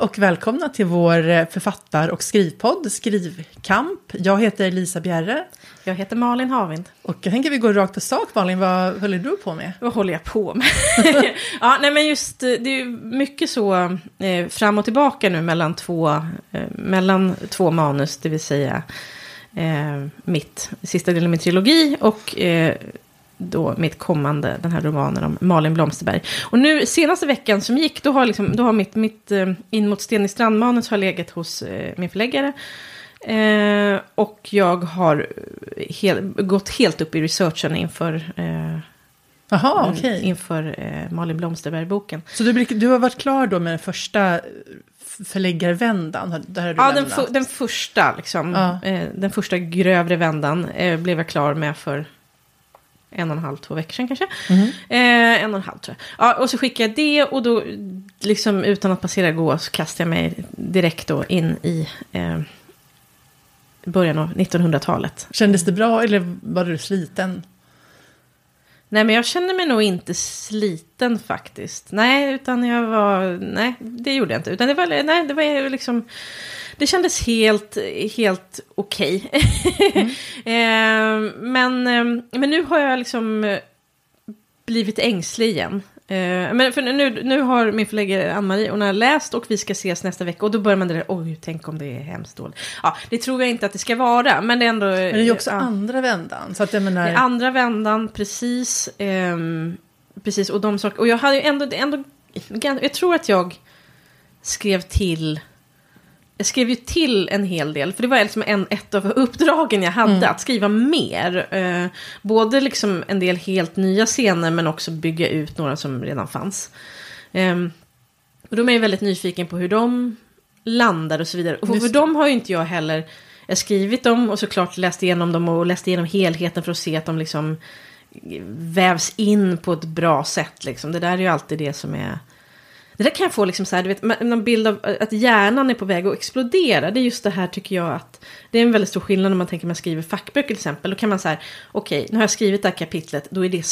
Och välkomna till vår eh, författar och skrivpodd Skrivkamp. Jag heter Lisa Bjerre. Jag heter Malin Havind. Och jag tänker vi går rakt på sak Malin, vad håller du på med? Vad håller jag på med? ja, nej men just eh, det är mycket så eh, fram och tillbaka nu mellan två, eh, mellan två manus, det vill säga eh, mitt sista delen av min trilogi och eh, då mitt kommande, den här romanen om Malin Blomsterberg. Och nu senaste veckan som gick, då har, liksom, då har mitt, mitt eh, In mot Sten i strandmanus har legat hos eh, min förläggare. Eh, och jag har hel, gått helt upp i researchen inför, eh, Jaha, okej. Okay. inför eh, Malin Blomsterberg-boken. Så du, du har varit klar då med den första förläggarvändan? Där ja, den, den, första, liksom, ja. eh, den första grövre vändan eh, blev jag klar med för en och en halv, två veckor sedan kanske. Mm. Eh, en och en halv tror jag. Ja, och så skickade jag det och då, liksom utan att passera gå, så kastade jag mig direkt då in i eh, början av 1900-talet. Kändes det bra eller var du sliten? Nej, men jag kände mig nog inte sliten faktiskt. Nej, utan jag var... Nej, det gjorde jag inte. Utan det var, nej, det var liksom... Det kändes helt, helt okej. Okay. mm. eh, men, eh, men nu har jag liksom blivit ängslig igen. Eh, men för nu, nu har min förläggare Ann-Marie, hon har läst och vi ska ses nästa vecka. Och då börjar man där, oj, tänk om det är hemskt dåligt. Ja, det tror jag inte att det ska vara, men det är ändå... Men det är ju också ja. andra vändan. Så att jag menar... Det är andra vändan, precis. Eh, precis, och de saker, och jag hade ju ändå, ändå, jag tror att jag skrev till jag skrev ju till en hel del, för det var liksom en, ett av uppdragen jag hade, mm. att skriva mer. Eh, både liksom en del helt nya scener, men också bygga ut några som redan fanns. Eh, och då är jag väldigt nyfiken på hur de landar och så vidare. Och för de har ju inte jag heller jag skrivit dem och såklart läst igenom dem och läst igenom helheten för att se att de liksom vävs in på ett bra sätt. Liksom. Det där är ju alltid det som är det där kan jag få liksom så här, du vet, någon bild av att hjärnan är på väg att explodera. Det är just det här tycker jag att det är en väldigt stor skillnad när man tänker man skriver fackböcker till exempel. Då kan man så här, okej, okay, nu har jag skrivit det här kapitlet, då är det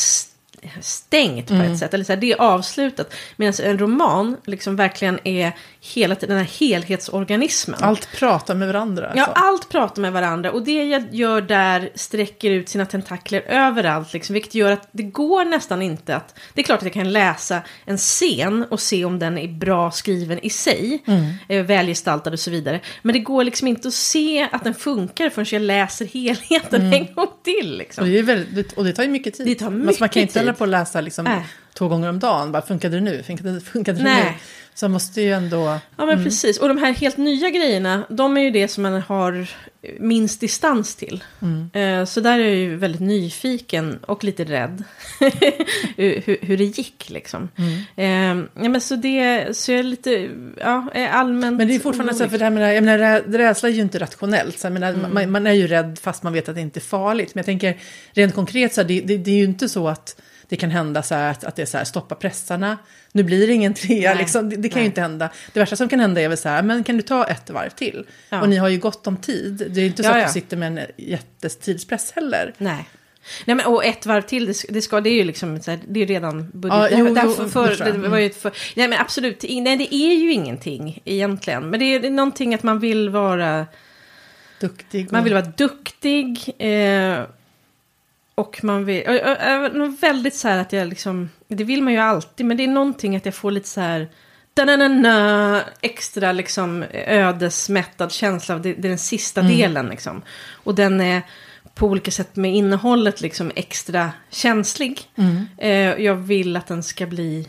stängt på mm. ett sätt. Eller så här, det är avslutat. Medan en roman liksom verkligen är hela den här helhetsorganismen. Allt pratar med varandra. Alltså. Ja, allt pratar med varandra. Och det jag gör där sträcker ut sina tentakler överallt. Liksom, vilket gör att det går nästan inte att... Det är klart att jag kan läsa en scen och se om den är bra skriven i sig. Mm. Välgestaltad och så vidare. Men det går liksom inte att se att den funkar förrän jag läser helheten mm. en gång till. Liksom. Och, det är väldigt, och det tar ju mycket tid. Det tar mycket man kan inte tid. Hålla på att läsa liksom, äh. två gånger om dagen. Bara, funkade det nu? Funkade, funkade det Nej. nu? Så man måste ju ändå... Ja men mm. precis. Och de här helt nya grejerna, de är ju det som man har minst distans till. Mm. Eh, så där är jag ju väldigt nyfiken och lite rädd. hur, hur, det gick liksom. Mm. Eh, ja, men så det, så jag är lite, ja, allmänt Men det är fortfarande så, för det här med, jag menar, rädsla är ju inte rationellt. Så jag menar, mm. man, man, är ju rädd fast man vet att det inte är farligt. Men jag tänker, rent konkret så det, det, det är ju inte så att det kan hända så här att, att det är så här, stoppa pressarna, nu blir det ingen trea, liksom, det, det, kan Nej. ju inte hända. Det värsta som kan hända är väl så här, men kan du ta ett varv till? Ja. Och ni har ju gott om tid, det är inte så ja, att du sitter med en jättetidspress heller. Nej. Nej men och ett varv till, det, ska, det är ju liksom, det är redan budget. Ja, jo, därför, för, det var ju för, nej men absolut, nej det är ju ingenting egentligen. Men det är, det är någonting att man vill vara... Duktig. Och... Man vill vara duktig. Eh, och man vill, jag, jag, väldigt så här att jag liksom, det vill man ju alltid, men det är någonting att jag får lite så här, da extra liksom ödesmättad känsla det, det är den sista mm. delen liksom. Och den är på olika sätt med innehållet liksom extra känslig. Mm. Eh, jag vill att den ska bli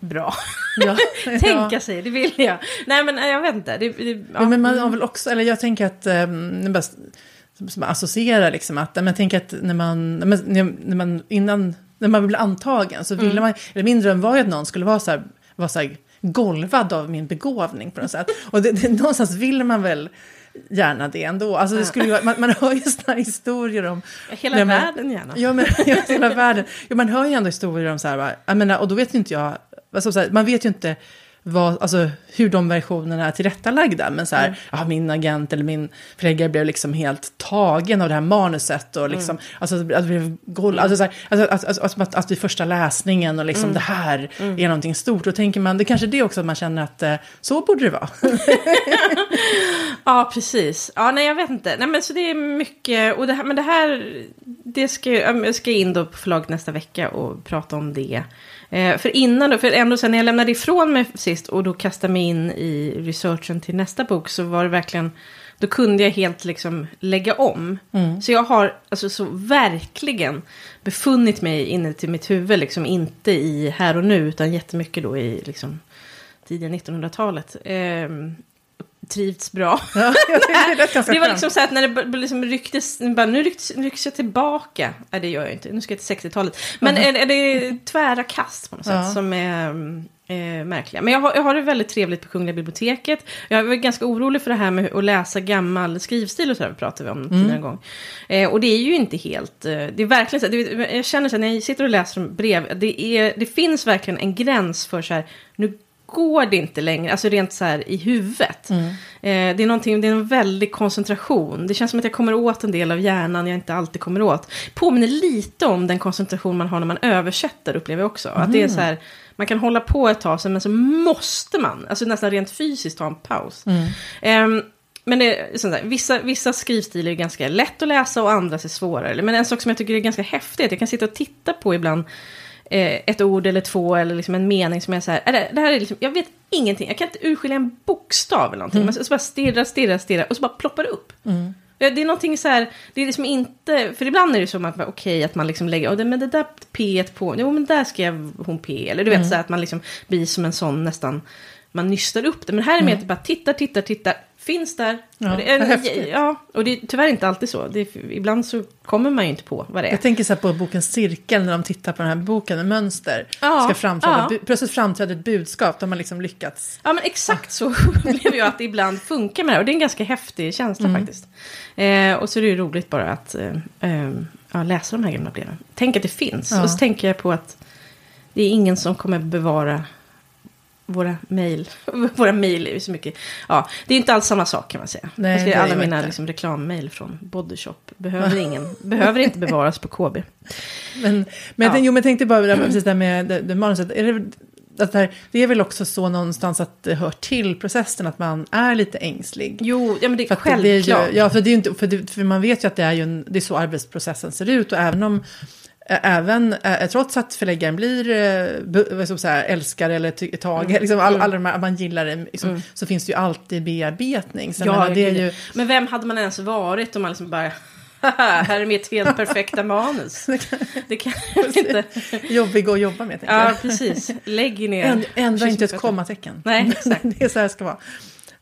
bra. Ja, Tänka ja. sig, det vill jag. Nej men jag vet inte. Det, det, ja. men man har väl också, eller jag tänker att, um, som associerar liksom att, men tänk att när man, när man innan, när man blev antagen så ville mm. man, eller min dröm var ju att någon skulle vara så här, vara så här golvad av min begåvning på något sätt. Och det, det, någonstans vill man väl gärna det ändå. Alltså det skulle, man, man hör ju sådana historier om... Hela man, världen gärna. Ja, men, ja, hela världen. Ja, man hör ju ändå historier om så här, jag menar, och då vet ju inte jag, alltså, så här, man vet ju inte vad, alltså, hur de versionerna är tillrättalagda. Men så här, Mm. ja, min agent eller min förläggare blev liksom helt tagen av det här manuset. Och liksom, Mm. alltså, att blev gol- alltså, så här, alltså, att, att, att, att vid första läsningen och liksom Mm. det här är någonting stort. Då tänker man, det kanske är det också att man känner att eh, så borde det vara. Ja, precis. Ja, nej, jag vet inte. Nej, men så det är mycket. Och det här, men det här, det ska, jag jag ska in då på förlaget nästa vecka och prata om det. Eh, för innan då, för ändå sen när jag lämnade ifrån mig sist och då kastade mig in i researchen till nästa bok så var det verkligen, då kunde jag helt liksom lägga om. Så jag har alltså så verkligen befunnit mig inne till mitt huvud, liksom inte i här och nu utan jättemycket då i liksom tidiga 1900-talet. Eh, trivts bra. Ja, det var liksom så att när det liksom rycktes, bara, nu rycks, rycks jag tillbaka. Nej, det gör jag inte. Nu ska jag till 60-talet. Men är, är det tvära kast på något sätt Ja. som är eh, märkliga. Men jag har, jag har det väldigt trevligt på Kungliga biblioteket. Jag var ganska orolig för det här med att läsa gammal skrivstil och så där, pratade vi om Mm. tidigare en gång. Eh, och det är ju inte helt, eh, det är verkligen så här, jag känner så här, när jag sitter och läser brev, det, är, det finns verkligen en gräns för så här, nu går det inte längre, alltså rent så här i huvudet. Mm. Eh, det är någonting, det är en väldig koncentration. Det känns som att jag kommer åt en del av hjärnan jag inte alltid kommer åt. Påminner lite om den koncentration man har när man översätter, upplever jag också. Att det är så här, man kan hålla på ett tag, men så måste man, alltså nästan rent fysiskt, ta en paus. Ehm, men det sånt där, vissa, vissa skrivstilar är ganska lätt att läsa och andra är svårare. Men en sak som jag tycker är ganska häftigt, jag kan sitta och titta på ibland eh, ett ord eller två eller liksom en mening som är så här, är det, det här är liksom, jag vet ingenting, jag kan inte urskilja en bokstav eller någonting. Men så, så bara stirra, stirra, stirra och så bara ploppar det upp. Ja, Det är någonting så här, det är liksom inte, för ibland är det så att okej, att man liksom lägger, oh, det, men det där P på, jo men där skrev hon P, eller du vet så här, att man liksom blir som en sån nästan, man nystar upp det. Men här är mer att bara tittar, tittar, tittar, finns där. Ja, och det är, ja, och det är tyvärr inte alltid så. Det är, ibland så kommer man ju inte på vad det är. Jag tänker så här på boken Cirkeln när de tittar på den här boken mönster. Ja, ska framträda, ja. plötsligt framträder ett budskap, de har liksom lyckats. Ja men exakt så upplever jag att det ibland funkar med det. Och det är en ganska häftig känsla Mm. faktiskt. Eh, och så är det ju roligt bara att eh, eh, läsa de här gamla breven. Tänk att det finns. Och så tänker jag på att det är ingen som kommer bevara våra mejl. Våra mejl är ju så mycket. Ja, det är inte alls samma sak kan man säga. Nej, jag ser är alla mina liksom, reklammejl från Bodyshop. Behöver, ingen, behöver inte bevaras på KB. Men, men, jag, Ja. tänkte, jo, men jag tänkte bara där precis det där med det, det manuset. Är det, att det, här, det är väl också så någonstans att det hör till processen att man är lite ängslig. Jo, ja men det är För att det- är självklart. ju, ja, för det är ju inte, för, det, för man vet ju att det är ju en, det är så arbetsprocessen ser ut. Och även om, även, trots att förläggaren blir ska man säga, älskare eller tagen, Mm. liksom, all, alla de här, man gillar det, liksom, så finns det ju alltid bearbetning. Så jag menar, det är ju, Men vem hade man ens varit om man liksom bara... "Haha, här är mitt helt perfekta manus. Det kan inte... jobbig att jobba med. Ja, precis. Lägg ner. Änd- Ändra inte ett kommatecken. Nej, exakt. det är så här det ska vara.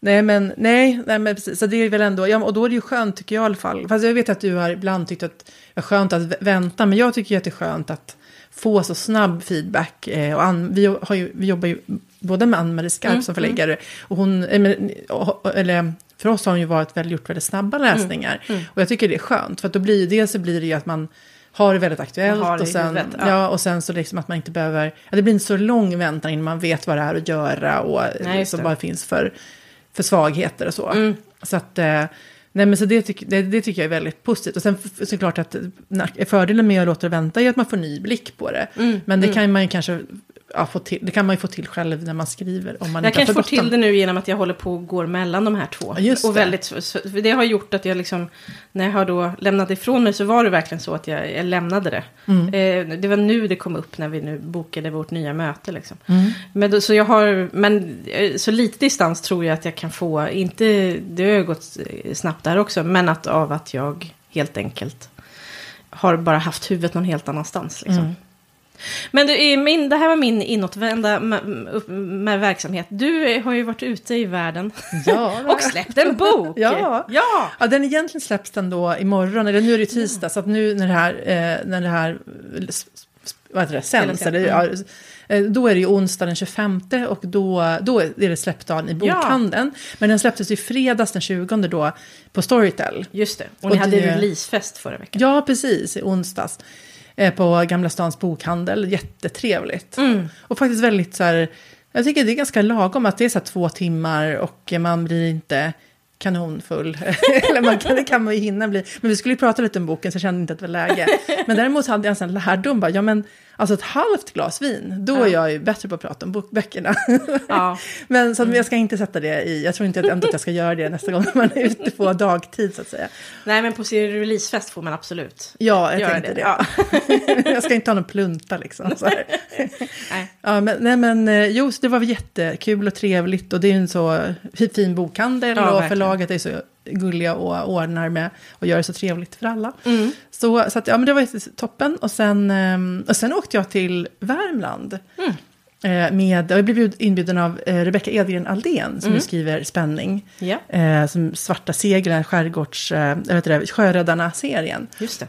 Nej, men, nej, nej, men precis. Så det är väl ändå, ja, och då är det ju skönt tycker jag i alla fall. Fast jag vet att du har ibland tyckt att är skönt att vä- vänta, men jag tycker ju att det är skönt att få så snabb feedback. Eh, och vi, har ju, vi jobbar ju både med Ann-Marie Skarp Mm, som förläggare, och hon, eh, eller för oss har hon ju varit väldigt, gjort väldigt snabba läsningar. Mm, Och jag tycker det är skönt, för att då blir dels så blir det ju att man har det väldigt aktuellt det och sen, huvudet, ja. ja. och sen så liksom att man inte behöver, ja, det blir inte så lång väntan innan man vet vad det är att göra och Nej, just som det. bara finns för, för svagheter och så. Mm. Så att, eh, nej men så det, tyck, det, det tycker jag är väldigt positivt. Och sen såklart att fördelen med att låta det vänta är att man får ny blick på det. Mm, Men det kan man ju kanske ja, få till, det kan man ju få till själv när man skriver. Om man Jag kanske får till det nu genom att jag håller på och går mellan de här två. Just och det. väldigt, så- för det har gjort att jag liksom, när jag har då lämnat ifrån mig så var det verkligen så att jag, jag lämnade det. Mm. Eh, det var nu det kom upp när vi nu bokade vårt nya möte. Liksom. Mm. Men, då, så jag har, men eh, så lite distans tror jag att jag kan få, inte, det har ju gått snabbt där också, men att av att jag helt enkelt har bara haft huvudet någon helt annanstans. Liksom. Mm. Men du, min, det här var min inåtvända med, med verksamhet. Du har ju varit ute i världen Ja, och släppt en bok. Ja. ja. Ja, den egentligen släpps den då imorgon, eller nu är det tisdag, så att nu när det här, eh, när det här vad heter det, sänds, eller, ja, eh, då är det ju onsdag den 25 och då, då är det släppdagen i bokhandeln. Men den släpptes ju fredags den 20 då på Storytel. Just det. Och, Och ni hade det- releasefest förra veckan. Ja, precis, i onsdags. Eh, på Gamla Stans bokhandel, jättetrevligt. Mm. Och faktiskt väldigt så här, Jag tycker det är ganska lagom att det är så här två timmar och man blir inte kanonfull. Eller man kan, det kan man ju hinna bli. Men vi skulle ju prata lite om boken så jag kände inte att det var läge. Men däremot hade jag en sån lärdom, bara, ja men alltså ett halvt glas vin, då är jag ju bättre på att prata om bokböckerna. Ja. men så jag ska inte sätta det i, jag tror inte att, att jag ska göra det nästa gång man är ute på dagtid så att säga. Nej, men på sin releasefest får man absolut Ja, jag göra tänkte det. Ja. jag ska inte ha någon plunta liksom. Nej. Ja, men, nej, men eh, jo, så det var jättekul och trevligt och det är en så fin bokhandel Ja, och verkligen. förlaget är så gulliga och ordnar med och gör det så trevligt för alla. Mm. Så, så att, ja, men det var toppen och sen, ehm, och sen åkte jag till Värmland. Mm. Eh, Med, jag blev bjud- inbjuden av eh, Rebecka Edgren Aldén som Mm. skriver spänning. Eh, som Svarta seglen, skärgårds, inte, Sjöräddarna-serien. just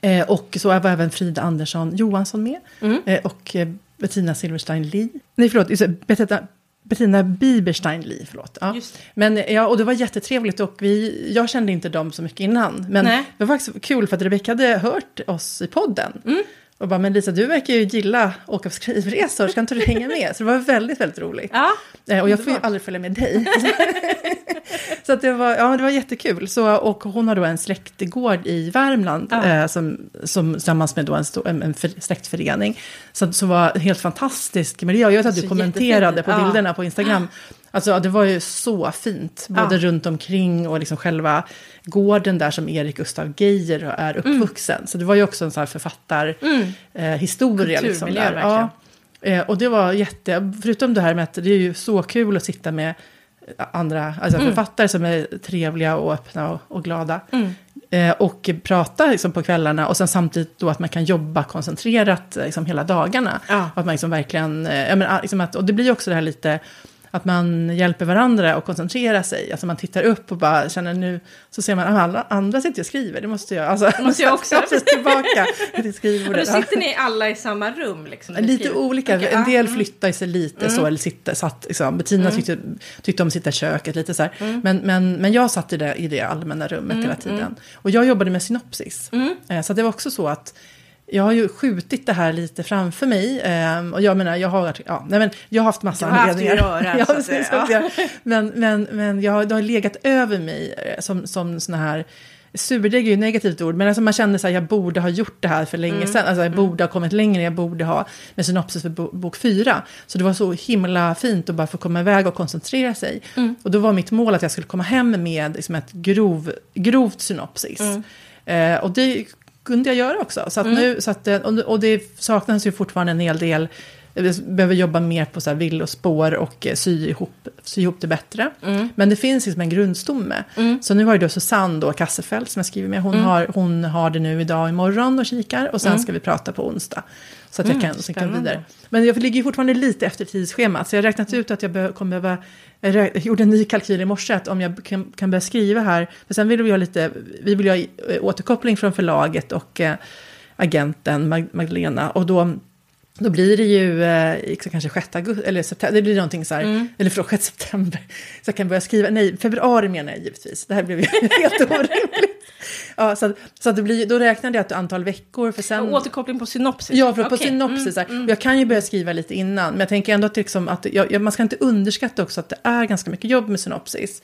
det. Och så var även Frida Andersson Johansson med. Mm. Och Bettina Silverstein Lee. Nej, förlåt. Bettina, Bettina Bieberstein Lee, förlåt. Ja. Men ja, och det var jättetrevligt och vi, jag kände inte dem så mycket innan. Men Nej. det var faktiskt kul för att Rebecka hade hört oss i podden. Mm. Och bara, men Lisa, du verkar ju gilla åka på skrivresor, ska inte du hänga med? Så det var väldigt, väldigt roligt. Ja, Eh, och jag får ju aldrig följa med dig. så att det, var, ja, det var jättekul. Så, och hon har då en släktgård i Värmland Ja. eh, som, som tillsammans med då en, stor, en, en för, släktförening. Så, så var helt fantastisk miljö. Jag vet att du Så kommenterade jättefint. på Ja. bilderna på Instagram. Alltså det var ju så fint, både Ja. runt omkring och liksom själva gården där som Erik Gustav Geijer är uppvuxen. Så det var ju också en sån här författarhistoria. Mm. Eh, liksom där. Ja. Eh, och det var jätte, förutom det här med att det är ju så kul att sitta med andra alltså författare som är trevliga och öppna och, och glada. Mm. Eh, och prata liksom, på kvällarna och sen samtidigt då att man kan jobba koncentrerat liksom, hela dagarna. Ja. Att man liksom verkligen, eh, jag menar, liksom att, och det blir ju också det här lite att man hjälper varandra att koncentrera sig. Alltså man tittar upp och bara känner nu, så ser man att alla andra sitter och skriver, det måste jag. Alltså, måste jag också. precis tillbaka till Och då skrivbordet. Sitter ni alla i samma rum liksom? Lite skriver? olika, Okej, en del mm. flyttar sig lite så, eller sitter, satt, liksom. Bettina tyckte, tyckte om att sitta i köket, lite så här. Mm. Men, men, men jag satt i det, i det allmänna rummet hela tiden. Och jag jobbade med synopsis. Mm. Eh, Så det var också så att jag har ju skjutit det här lite framför mig. eh, Och jag menar, jag har, ja, nej men, jag har haft massa Du har haft anledningar. att göra, så att säga. att Men, men, men jag, har- det har legat över mig eh, som, som såna här Surdeg är ju negativt ord, men alltså man kände så här, jag borde ha gjort det här för länge Mm. sedan. Alltså jag borde ha kommit längre, jag borde ha med synopsis för bo- bok fyra. Så det var så himla fint att bara få komma iväg och koncentrera sig. Mm. Och då var mitt mål att jag skulle komma hem med liksom ett grov, grovt synopsis. Mm. Eh, och det kunde jag göra också. Så att nu, så att, eh, och det saknas ju fortfarande en hel del. Behöver jobba mer på så här villospår och eh, sy ihop, sy ihop det bättre. Mm. Men det finns liksom en grundstomme. Så nu har ju då Susanne då, Kassefeld som jag skriver med. Hon, Mm. har, hon har det nu idag imorgon och kikar. Och sen ska vi prata på onsdag. Så att jag kan, så kan Mm, vidare. Men jag ligger ju fortfarande lite efter tidsschemat. Så jag har räknat ut att jag be- kommer behöva... Jag jag gjorde en ny kalkyl i morse att om jag kan, kan börja skriva här. För sen vill vi ha lite... Vi vill ha eh, återkoppling från förlaget och eh, agenten Mag- Magdalena. Och då... Då blir det ju eh, liksom kanske 6 augusti, eller september, det blir någonting så här, Mm. eller förlåt, 6 september. Så jag kan börja skriva, nej, februari menar jag givetvis. Det här blev ju helt orimligt. Ja, så, så det blir, då räknade jag ett antal veckor, för sen... Och Återkoppling på synopsis? Ja, för på Okej. synopsis. så här. Och Jag kan ju börja skriva lite innan, men jag tänker ändå att, liksom, att jag, jag, man ska inte underskatta också att det är ganska mycket jobb med synopsis.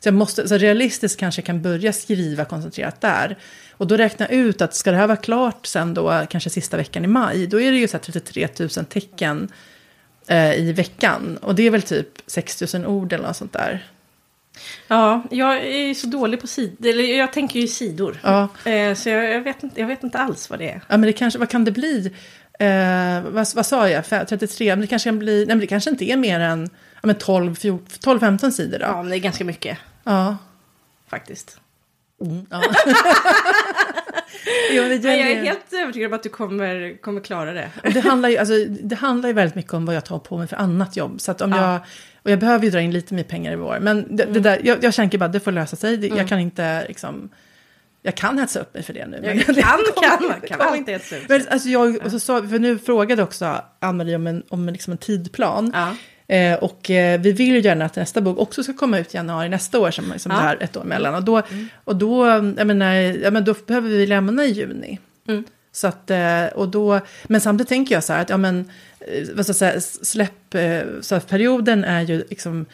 Så, jag måste, så realistiskt kanske jag kan börja skriva koncentrerat där. Och då räkna ut att ska det här vara klart sen då, kanske sista veckan i maj, då är det ju så här 33 000 tecken eh, i veckan. Och det är väl typ 6 000 ord eller något sånt där. Ja, jag är ju så dålig på sidor. Eller jag tänker ju i sidor. Ja, Eh, så jag, jag, vet inte, jag vet inte alls vad det är. ja men det kanske, vad kan det bli? Eh, vad, vad sa jag? Fe- 33? Men det kanske kan bli, nej men det kanske inte är mer än ja, men 12, 14, 12-15 sidor då. Ja, men det är ganska mycket Ja. faktiskt. Mm, ja. jo, det, Men jag är gäller- helt övertygad om att du kommer, kommer klara det. det, handlar ju, alltså, det handlar ju väldigt mycket om vad jag tar på mig för annat jobb. Så att om Ja. jag, och jag behöver ju dra in lite mer pengar i vår. Men det, det där, jag, jag tänker bara det får lösa sig. Det, Jag kan inte liksom... Jag kan hetsa upp mig för det nu. men Jag kan, kan, det kan alltid inte- ett slut. Men alltså jag, och så för nu frågade också Ann-Marie om en, om liksom en tidplan. Ja. Eh, och eh, vi vill ju gärna att nästa bok också ska komma ut i januari nästa år, som, som Ja. det här ett år mellan. Och då, och då, jag menar, ja, men då behöver vi lämna i juni. Mm. Så att, eh, och då, men samtidigt tänker jag så här att, ja men, eh, vad ska jag säga, släpp, eh, är ju liksom,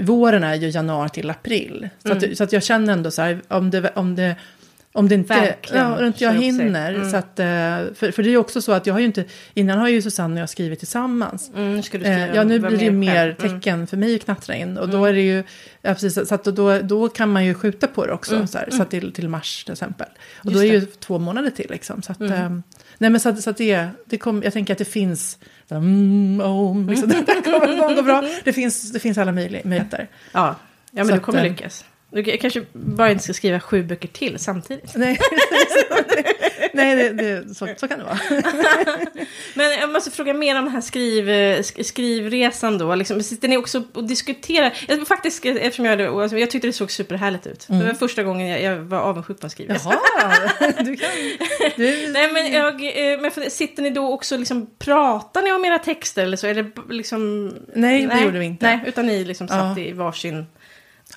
våren är ju januari till april. Så, att, så att jag känner ändå så här, om det, om det om det inte, Verkligen. ja, om inte jag det. hinner. Så att, eh, för, för det är ju också så att jag har ju inte, innan har ju Susanne och jag skrivit tillsammans. Mm, skriva, Eh, ja, nu blir det ju mer. Mm. tecken för mig att knattra in. Och då är det ju, ja, precis, så att då, då kan man ju skjuta på det också. Så, här, så att till, till mars till exempel. Och Mm. Just då är det. ju två månader till liksom. Så att, eh, nej men så att, så att det, det kom, jag tänker att det finns, så mm, om, liksom, det kommer nog gå bra. Det finns, det finns alla möjlig- möjligheter. Ja, ja men Så du att, kommer eh, lyckas. Du kanske bara inte ska skriva sju böcker till samtidigt. Nej, nej det, det, så, så kan det vara. Men jag måste fråga mer om den här skriv, sk- skrivresan då. Liksom, sitter ni också och diskuterar? Jag, faktiskt, eftersom jag, alltså, jag tyckte det såg superhärligt ut. Det var första gången jag, jag var avundsjuk på en skrivresa. Jaha, du kan... Du, Nej men, jag, eh, men sitter ni då också liksom, pratar ni om era texter eller så? Är det liksom... Nej, det gjorde vi inte. Nej, utan ni liksom satt Ja. i varsin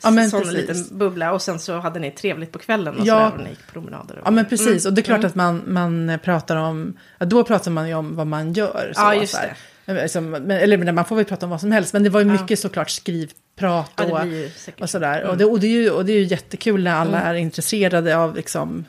Ja, men sån precis. liten bubbla och sen så hade ni trevligt på kvällen och Ja. sådär och ni gick promenader. Och... Ja men precis, och det är klart Mm. att man, man pratar om, ja, då pratar man ju om vad man gör. Så, Ja, just så här. Liksom, men- eller men man får väl prata om vad som helst, men det var ju Ja. mycket såklart skrivprat Ja, det och, säkert och så. sådär. Mm. Och, det, och, det är ju, och det är ju jättekul när alla är intresserade av liksom,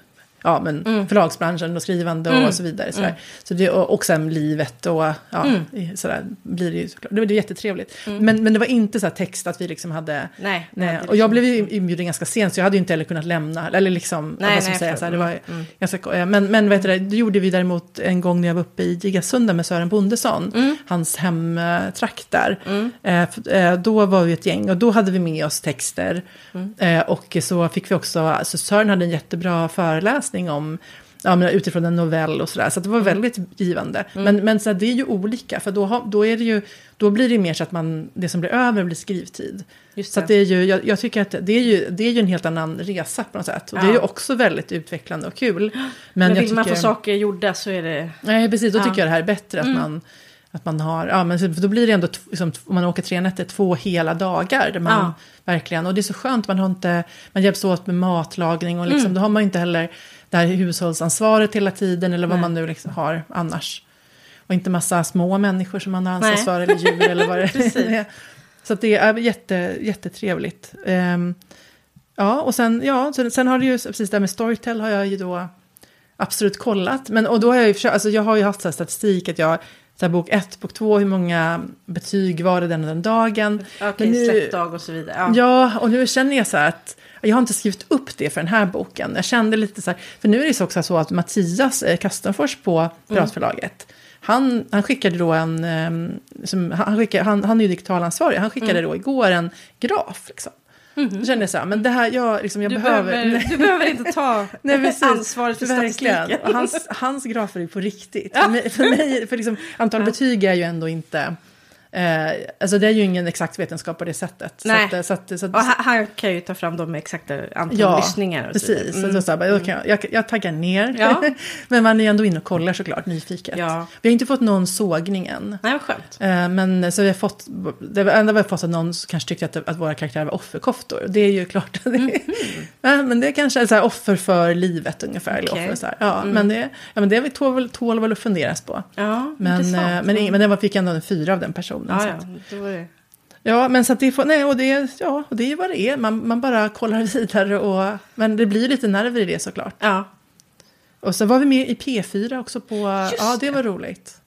ja, men Mm. förlagsbranschen och skrivande och så vidare. Sådär. Så det, och, och sen livet och ja, Mm. sådär blir det ju såklart. Det var är jättetrevligt. Men, men det var inte så här text att vi liksom hade Nej, Nej, och jag liksom- blev ju inbjuden ganska sent så jag hade ju inte heller kunnat lämna, eller liksom, Nej, vad ska säga, det var. Mm. ganska, eh, men, men vet du, det, det gjorde vi däremot en gång när jag var uppe i Gigasunda med Sören Bondesson, Mm. hans hemtrakt där. Eh, eh, då var vi ett gäng och då hade vi med oss texter. Mm. Eh, och så fick vi också, alltså Sören hade en jättebra föreläsning om Ja, men utifrån en novell och sådär. Så det var Mm. väldigt givande. Men, men så här, det är ju olika. För då, har, då, är det ju, då blir det mer så att man, det som blir över blir skrivtid. Så det är ju, jag, jag tycker att det är, ju, det är ju en helt annan resa på något sätt. Och det är Ja. ju också väldigt utvecklande och kul. Men, Men jag vill man få saker gjorda så är det... Nej, precis. Då Ja. Mm. tycker jag det här är bättre. Att, man, att man har, ja men då blir det ändå, liksom, om man åker tre nätter, två hela dagar. Där man Ja. verkligen, och det är så skönt, man har inte, man hjälps åt med matlagning och Mm. liksom, då har man inte heller det här hushållsansvaret hela tiden. Eller vad Nej. man nu liksom har annars. Och inte massa små människor som man har ansvar för, eller djur eller vad det är. Så det är jätte, jättetrevligt. Ehm, ja, och sen, ja, sen, sen har det ju, precis det här med Storytel har jag ju då absolut kollat. Men, och då har jag ju försökt, alltså jag har ju haft så här statistik att jag, så bok ett, bok två, hur många betyg var det den och den dagen. Okej, nu- släppdag och så vidare. Ja. Ja, och nu känner jag så här att jag har inte skrivit upp det för den här boken. Jag kände lite så här, för nu är det så också så att Mattias eh, Kastenfors på Piratförlaget, han, han skickade då en, ehm, som, han, skickade, han, han är ju digitalansvarig, han skickade då igår en graf. Liksom. Då kände jag så här, men det här, jag, liksom, jag Du, behöver... behöver, du behöver inte ta Nej, precis. ansvaret för Verkligen. statistiken. Hans, hans grafer är på riktigt. För mig, för mig för liksom, antal betyg är ju ändå inte... Eh, alltså det är ju ingen exakt vetenskap på det sättet. Nej. Så att, så att, så att, Och han, han kan ju ta fram de exakta antal Ja, lyssningar. Och så vidare. Precis, så då så här, kan jag, jag, jag taggar ner. Ja. men man är ju ändå inne och kollar såklart, nyfiket. Ja. Vi har inte fått någon sågning än. Nej, vad skönt. Eh, Men så vi har fått, det enda vi har fått att någon kanske tyckte att, att våra karaktärer var offerkoftor. Det är ju klart. Det, ja, men det är kanske är så här offer för livet ungefär. Okej. offer, så här. Ja, men det, ja, men det tål, väl- tål väl att funderas på. Ja, Men, eh, men, ing- men det var, fick ändå en fyra av den personen. Ja, så ja, att, då var det... ja, men så att det får, nej, och det, ja, och det är vad det är. Man, man bara kollar vidare och, men det blir lite nerver i det såklart. Ja, Och så var vi med i P4 också på, ja det det. var roligt.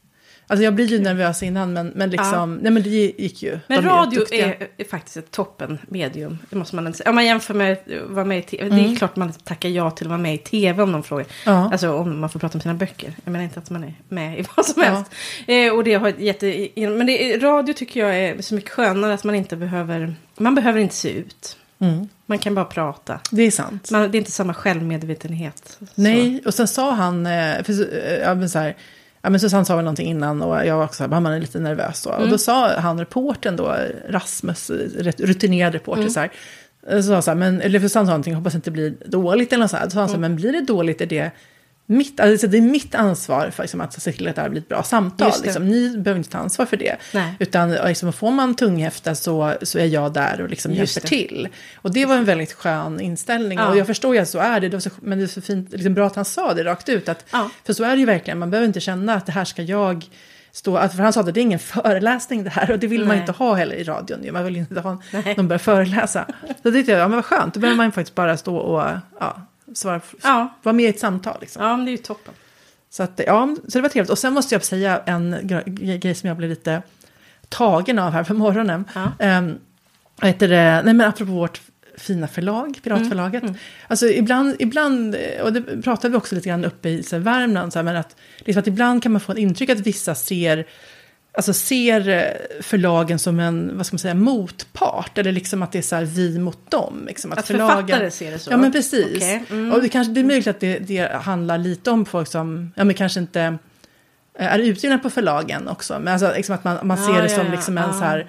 Alltså jag blir ju nervös innan men, men liksom, nej men det gick ju. men radio är, är faktiskt ett toppen medium. Det måste man säga. Om man jämför med att vara med i tv. Det är klart man tackar ja till att vara med i tv om de frågar. Mm. Ja. Alltså om man får prata om sina böcker. Jag menar inte att man är med i vad som Ja. helst. Eh, och det har jätte... Men det, radio tycker jag är så mycket skönare att man inte behöver... Man behöver inte se ut. Mm, Man kan bara prata. det är sant. Man, det är inte samma självmedvetenhet. Så. Nej, och sen sa han, eh, för, eh, ja, men så här, ja, men Susanne sa väl någonting innan och jag var också så här, man är lite nervös då. Mm. Och då sa han, reporten då, Rasmus, rutinerad reporter Mm. så här, så sa så här, men, eller Susanne sa någonting, hoppas inte det blir dåligt eller något så här. Då sa han Mm. här, men blir det dåligt är det mitt, alltså det är mitt ansvar för liksom, att se till att det här blir ett bra samtal. Liksom, ni behöver inte ta ansvar för det. Nej. Utan liksom, får man tunghäfta så, så är jag där och liksom hjälper det. till. Och det var en väldigt skön inställning. Ja. Och jag förstår ju att så är det. det så, men det är så fint, liksom, bra att han sa det rakt ut. Att, Ja. För så är det ju verkligen. Man behöver inte känna att det här ska jag stå... Att, för han sa att det är ingen föreläsning det här. Och det vill man Nej. inte ha heller i radion. Man vill inte ha någon börjar föreläsa. Så det tyckte jag, ja men vad skönt. Då behöver man faktiskt bara stå och ja, svara, Ja. vara med i ett samtal. Liksom. Ja, men det är ju toppen. Så, att, ja, så det var trevligt. Och sen måste jag säga en gre- grej som jag blev lite tagen av här på morgonen. Ja. Um, heter det? Nej, men apropå vårt fina förlag, Piratförlaget. Alltså ibland, ibland, och det pratade vi också lite grann uppe i så här, Värmland, så här, men att, liksom att ibland kan man få ett intryck att vissa ser Alltså ser eh, förlagen som en, vad ska man säga, motpart. Eller liksom att det är så här vi mot dem. Liksom, Att författare ser det så? Ja men precis. Okej, mm. Och det, kanske, det är möjligt att det, det handlar lite om folk som, ja men kanske inte eh, är utgivna på förlagen också. Men alltså liksom att man, man ser Ja, det som ja, liksom en ja. så här,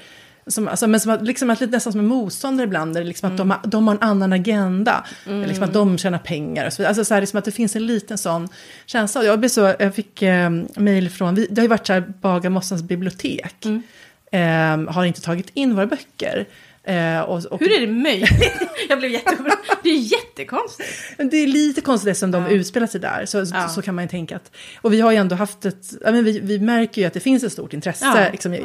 som, alltså, men som liksom att nästan som en motståndare ibland. Eller liksom att de, Mm. har, de har en annan agenda. Eller Liksom att de tjänar pengar och så vidare. Alltså så här, liksom att det finns en liten sån känsla. Jag, blev så, jag fick eh, mejl från, vi, det har ju varit så här Bagarmossens bibliotek. Mm. Eh, har inte tagit in våra böcker. Eh, och, och, Hur är det möjligt? jag blev jätteorolig. Det är jättekonstigt. Det är lite konstigt eftersom de Ja. utspelar sig där. Så, Ja. så kan man ju tänka att... Och vi har ju ändå haft ett... Ja, men vi, vi märker ju att det finns ett stort intresse Ja. liksom, i,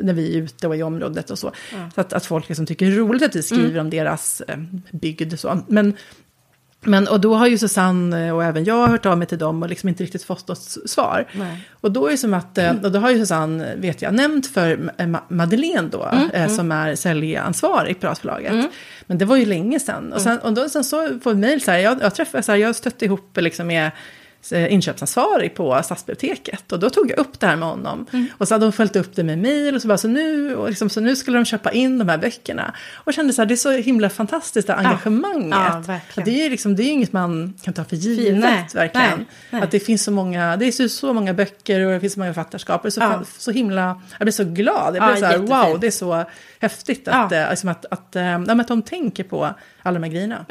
när vi är ute och i området och så. Så att, att folk liksom tycker det är roligt att vi skriver Mm. om deras eh, bygd. Så. Men, men, och då har ju Susanne eh, och även jag hört av mig till dem och liksom inte riktigt fått något svar. Nej. Och då är det som att, eh, och då har ju Susanne, vet jag, nämnt för Ma- Madeleine då, Mm, eh, som är säljansvarig i Piratförlaget. Men det var ju länge sedan. Och, sen, och då sen så får vi mejl så här, jag, jag träffade, så här, jag stötte ihop liksom med eh, inköpsansvarig på stadsbiblioteket. Och då tog jag upp det här med honom. Mm. Och så hade de följt upp det med mejl och så bara, så nu, och liksom, så nu skulle de köpa in de här böckerna. Och kände så här, det är så himla fantastiskt det här engagemanget. Ja. Och det är ju liksom, det är inget man kan ta för givet, nej, verkligen. nej, nej. Att det finns så många, det är så, många böcker och det finns så många författarskap. Så, Ja. så himla, jag blir så glad. Jag Ja, blir så här, wow, det är så häftigt att, Ja. eh, liksom att, att, eh, ja, men att de tänker på alla de här grejerna.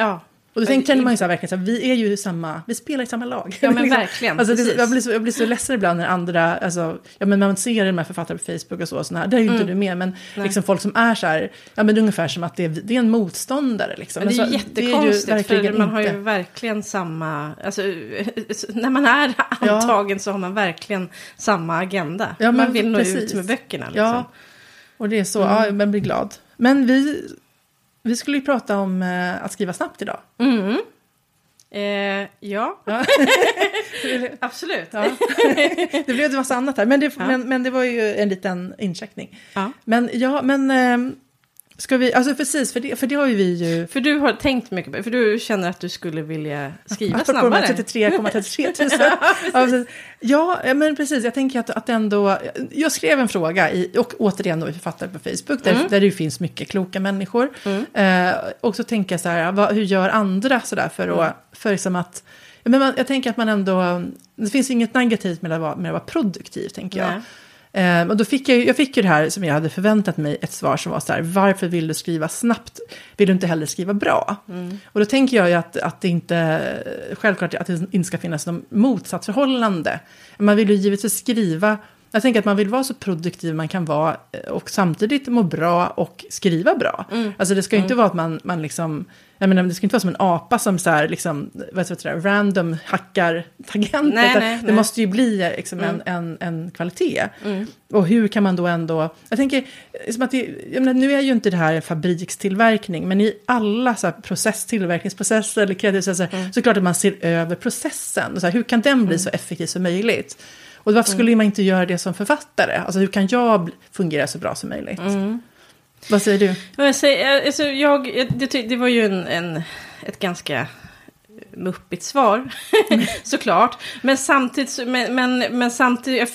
Ja. Och då tänker man ju så här, verkligen så här, vi är ju samma, vi spelar i samma lag. Ja, men Liksom. verkligen, Alltså, det, jag, blir så, jag blir så ledsen ibland när andra, alltså, ja men man ser de här författare på Facebook och så, och såna här, där är ju inte Mm. du med, men liksom folk som är så här, ja men det är ungefär som att det är, det är en motståndare liksom. Men det är ju jättekonstigt, verkligen för man har ju inte. verkligen samma... Alltså, när man är antagen så har man verkligen samma agenda. Ja, men man vill nå precis. ut med böckerna. Liksom. Ja, och det är så, Mm. ja, man blir glad. Men vi, vi skulle ju prata om eh, att skriva snabbt idag. Mm. Eh, ja, Ja. absolut. Ja. det blev en massa annat här, men det, Ja. men, men det var ju en liten incheckning. Men ja, men ehm, ska vi, alltså precis, för det, för det har ju vi ju... För du har tänkt mycket på för du känner att du skulle vilja skriva Apropå snabbare. 33,33 tusen. ja, ja, men precis. Jag tänker att, att ändå... Jag skrev en fråga, i, och återigen då i författare på Facebook, där, Mm. där det finns mycket kloka människor. Eh, och så tänker jag så här, vad, hur gör andra så där för, Mm. att, för liksom att... Men man, jag tänker att man ändå... Det finns inget negativt med att vara, med att vara produktiv, tänker jag. Nej. Eh, och då fick jag, jag fick ju det här som jag hade förväntat mig, ett svar som var så här, varför vill du skriva snabbt? Vill du inte heller skriva bra? Mm. Och då tänker jag ju att, att det inte, självklart att det inte ska finnas något motsatsförhållande. Man vill ju givetvis skriva, jag tänker att man vill vara så produktiv man kan vara eh, och samtidigt må bra och skriva bra. Mm. Alltså det ska ju inte vara att man, man liksom, jag menar, det ska inte vara som en apa som så här, liksom, vad heter det, random hackar tangenter. Nej, nej, det nej. måste ju bli liksom en, en, en kvalitet. Och hur kan man då ändå... Jag tänker, som att det, jag menar, nu är ju inte det här en fabrikstillverkning, men i alla så här process, tillverkningsprocesser eller kreativa processer, så är det klart att man ser över processen. Och så här, hur kan den bli så effektiv som möjligt? Och varför skulle man inte göra det som författare? Alltså hur kan jag fungera så bra som möjligt? Vad säger du? Jag, säger, alltså, jag, det, det var ju en, en, ett ganska muppigt svar, såklart. Men samtidigt, men, men, men samtidigt jag,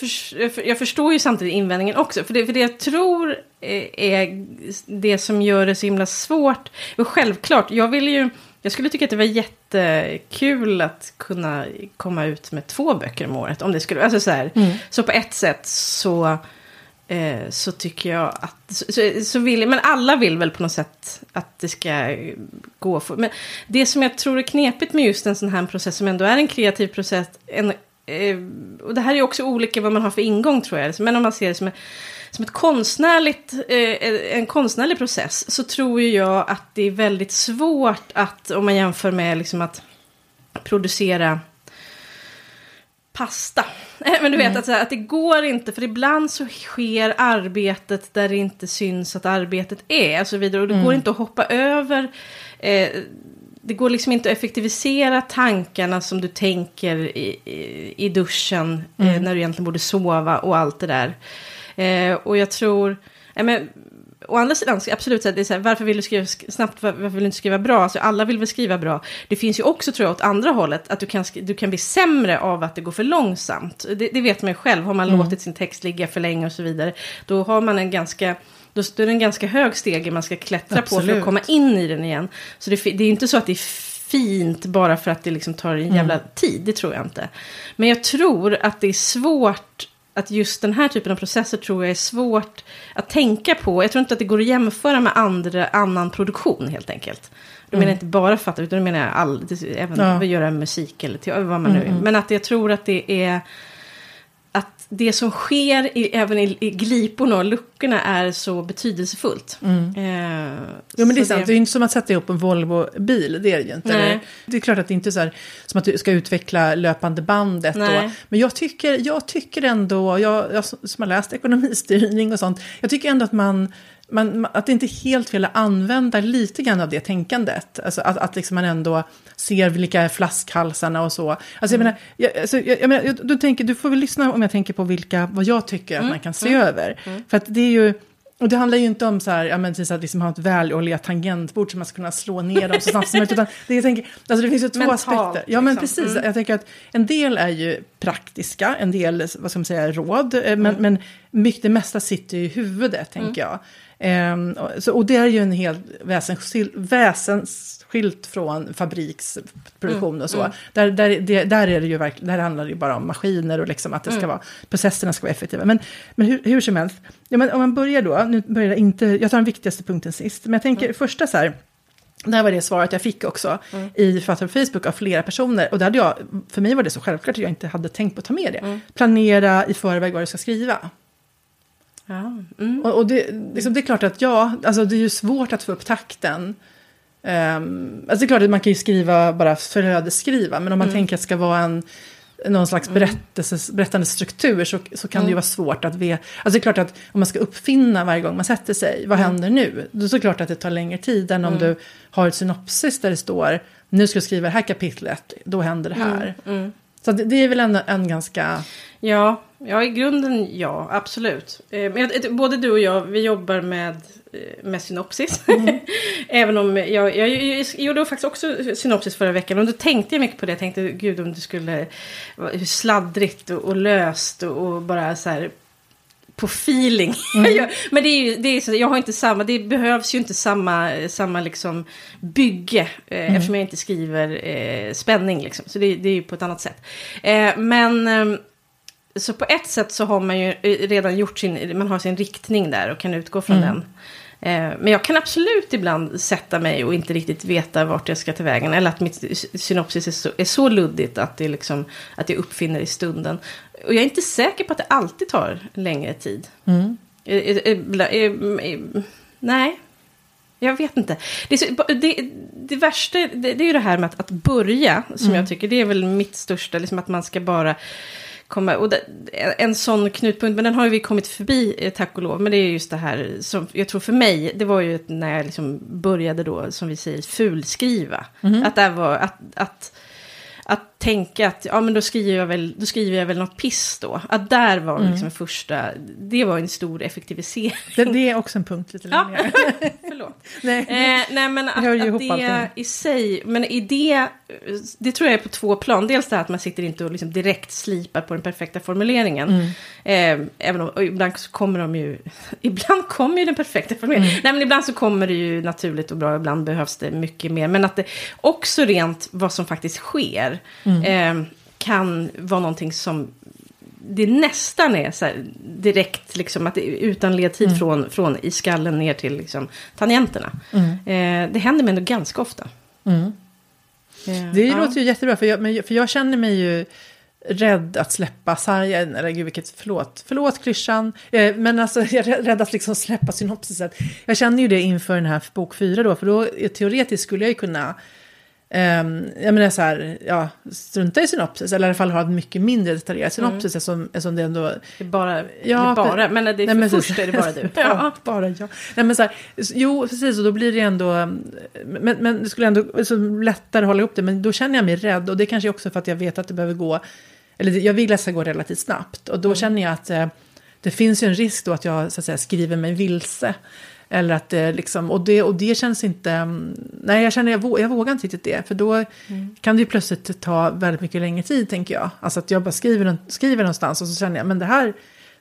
för- jag förstår ju samtidigt invändningen också. För det, för det jag tror är, är det som gör det så himla svårt. Och självklart, jag vill ju... Jag skulle tycka att det var jättekul att kunna komma ut med två böcker om året. Om det skulle, alltså så, här. så på ett sätt så eh, så tycker jag att, så, så, så vill, men alla vill väl på något sätt att det ska gå för, men det som jag tror är knepigt med just en sån här process som ändå är en kreativ process, en, eh, och det här är också olika vad man har för ingång tror jag, men om man ser det som en, som ett konstnärligt, eh, en konstnärlig process så tror ju jag att det är väldigt svårt att, om man jämför med liksom att producera pasta. Men du vet mm. att, att det går inte, för ibland så sker arbetet där det inte syns att arbetet är och så vidare. Och det mm. går inte att hoppa över. Eh, det går liksom inte att effektivisera tankarna som du tänker i, i, i duschen eh, mm. eh, när du egentligen borde sova och allt det där. Eh, och jag tror, eh, men, å andra sidan, absolut, det är så här, varför vill du skriva snabbt, varför vill du inte skriva bra? Alltså, alla vill väl skriva bra. Det finns ju också, tror jag, åt andra hållet, att du kan, du kan bli sämre av att det går för långsamt. Det, det vet man ju själv, har man mm. låtit sin text ligga för länge och så vidare, då har man en ganska då är det en ganska hög steg man ska klättra Absolut. på för att komma in i den igen. Så det, det är inte så att det är fint bara för att det liksom tar en jävla mm. tid, det tror jag inte. Men jag tror att det är svårt att just den här typen av processer tror jag är svårt att tänka på. Jag tror inte att det går att jämföra med andra, annan produktion helt enkelt. Då menar jag mm. inte bara fatta, utan då menar jag all, även ja. göra musik eller vad man nu mm, mm. Men att jag tror att det är det som sker i, även i, i gliporna och luckorna är så betydelsefullt. Mm. Eh, jo men det är sant, det... det är inte som att sätta ihop en Volvo-bil, det är det ju inte. Nej. Det är klart att det inte är så här, som att du ska utveckla löpande bandet då. Men jag tycker, jag tycker ändå, jag, jag som har läst ekonomistyrning och sånt, jag tycker ändå att man man, att det inte är helt fel att använda lite grann av det tänkandet. Alltså att, att liksom man ändå ser vilka är flaskhalsarna och så. Alltså jag mm. menar, jag, alltså, jag, jag menar du, tänker, du får väl lyssna om jag tänker på vilka, vad jag tycker mm. att man kan se mm. över. Mm. För att det är ju, och det handlar ju inte om så här, ja, men, att liksom ha ett väloljat tangentbord som man ska kunna slå ner dem så snabbt som möjligt. Utan det, jag tänker, alltså det finns ju två Mentalt, aspekter. Ja, men liksom. precis. Mm. Jag tänker att en del är ju praktiska, en del, vad ska man säga, råd. Eh, men, mm. men mycket, det mesta sitter ju i huvudet, tänker jag. Um, så, och det är ju en helt väsensskilt från fabriksproduktion mm, och så. Mm. Där, där, det, där, är det ju verkligen, där handlar det ju bara om maskiner och liksom att det ska mm. vara, processerna ska vara effektiva. Men, men hur, hur som helst, ja, men om man börjar då, nu börjar jag inte, jag tar den viktigaste punkten sist, men jag tänker mm. första så här, det här var det svaret jag fick också mm. i på Facebook av flera personer. Och där hade jag, för mig var det så självklart att jag inte hade tänkt på att ta med det. Mm. Planera i förväg vad du ska skriva. Ja. Mm. Och, och det, liksom, det, är klart att ja, alltså det är ju svårt att få upp takten. Um, alltså det är klart att man kan ju skriva bara flödesskriva, men om man mm. tänker att det ska vara en någon slags mm. berättelse, berättande struktur så, så kan mm. det ju vara svårt att veta. Alltså det är klart att om man ska uppfinna varje gång man sätter sig, vad mm. händer nu? Då är det klart att det tar längre tid än om mm. du har ett synopsis där det står, nu ska du skriva det här kapitlet, då händer det här. Mm. Mm. Så det, det, är väl en, en ganska... Ja, ja, i grunden ja, absolut. Eh, både du och jag, vi jobbar med, eh, med synopsis. Mm. Även om jag, jag, jag, gjorde faktiskt också synopsis förra veckan. Och då tänkte jag mycket på det. Jag tänkte, gud om det skulle... Hur sladdrigt och, och löst och, och bara så här på feeling. Mm. men det är ju, det är så, jag har inte samma, det behövs ju inte samma, samma liksom bygge. Eh, mm. Eftersom jag inte skriver eh, spänning liksom. Så det, det är ju på ett annat sätt. Eh, men eh, så på ett sätt så har man ju eh, redan gjort sin, man har sin riktning där och kan utgå från mm. den. Eh, men jag kan absolut ibland sätta mig och inte riktigt veta vart jag ska ta vägen. Eller att mitt synopsis är så, är så luddigt att, det liksom, att jag uppfinner i stunden. Och jag är inte säker på att det alltid tar längre tid. Mm. Nej, jag vet inte. Det, så, det, det värsta det, det, är ju det här med att, att börja, som mm. jag tycker, det är väl mitt största, liksom att man ska bara komma, och det, en sån knutpunkt, men den har ju vi kommit förbi eh, tack och lov, men det är just det här som jag tror för mig, det var ju när jag liksom började då, som vi säger, fulskriva. Mm. Att det var, att, att att tänka att ja, men då, skriver jag väl, då skriver jag väl något piss då. Att där var mm. liksom första, det var en stor effektivisering. Det, det är också en punkt lite längre. Ja, förlåt. nej, eh, nej, men att, att det allting. i sig, men i det, det tror jag är på två plan. Dels det här att man sitter inte och liksom direkt slipar på den perfekta formuleringen. Mm. Eh, även om, ibland så kommer de ju, ibland kommer ju den perfekta formuleringen. Mm. Nej men ibland så kommer det ju naturligt och bra, ibland behövs det mycket mer. Men att det också rent vad som faktiskt sker mm. Eh, kan vara någonting som det nästan är så direkt liksom att utan ledtid Mm. från, från i skallen ner till liksom tangenterna. Eh, det händer mig ändå ganska ofta. Mm. Eh, Det ja. låter ju jättebra, för jag, för jag känner mig ju rädd att släppa sargen, eller gud vilket, förlåt, förlåt klyschan, eh, men alltså jag är rädd att liksom släppa synopsiset. Jag känner ju det inför den här bok fyra då, för då teoretiskt skulle jag ju kunna Um, jag menar så här, ja, strunta i synopsis, eller i alla fall ha en mycket mindre detaljerad synopsis eftersom, eftersom det ändå... Det är bara, Ja, bara men det är Nej, men först är det bara du. ja, bara jag. Nej, men så här, jo, precis, och då blir det ändå... Men, men det skulle ändå så lättare att hålla ihop det, men då känner jag mig rädd. Och det kanske också för att jag vet att det behöver gå... Eller jag vill att det ska gå relativt snabbt. Och då känner jag att eh, det finns ju en risk då att jag så att säga, skriver mig vilse. Eller att det liksom, och det, och det känns inte, mm, nej jag känner, jag, vå, jag vågar inte riktigt det. För då kan det ju plötsligt ta väldigt mycket längre tid tänker jag. Alltså att jag bara skriver, skriver någonstans och så känner jag, men det här,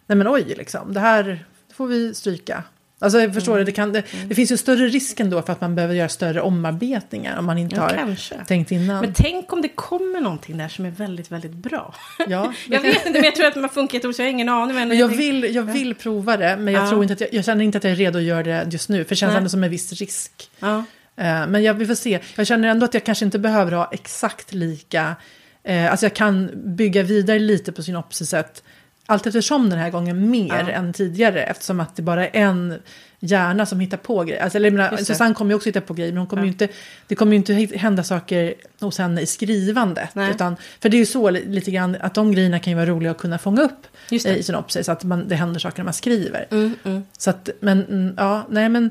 nej men oj liksom, det här får vi stryka. Alltså jag förstår det, det, kan, det, det finns ju större risk ändå för att man behöver göra större omarbetningar om man inte Ja, har kanske. tänkt innan. Men tänk om det kommer någonting där som är väldigt, väldigt bra. ja, Jag vet inte, men jag tror att man funkar jätteroligt, så jag har ingen aning. Men Men jag vill, jag vill prova det, men jag, Ja. tror inte att jag, jag känner inte att jag är redo att göra det just nu. För det känns Nej. ändå som en viss risk. Ja. Eh, Men jag, vi får se. Jag känner ändå att jag kanske inte behöver ha exakt lika... Eh, alltså jag kan bygga vidare lite på synopsiset. Allt eftersom den här gången mer Ja. än tidigare. Eftersom att det bara är en hjärna som hittar på grejer. Alltså, eller, menar. Susanne kommer ju också hitta på grejer. Men hon kommer Ja. inte, det kommer ju inte hända saker hos henne i skrivandet. Nej. Utan, för det är ju så li- lite grann att de grejerna kan ju vara roliga att kunna fånga upp i synopsis. Att man, det händer saker när man skriver. Mm, mm. Så att, men mm, ja, nej men.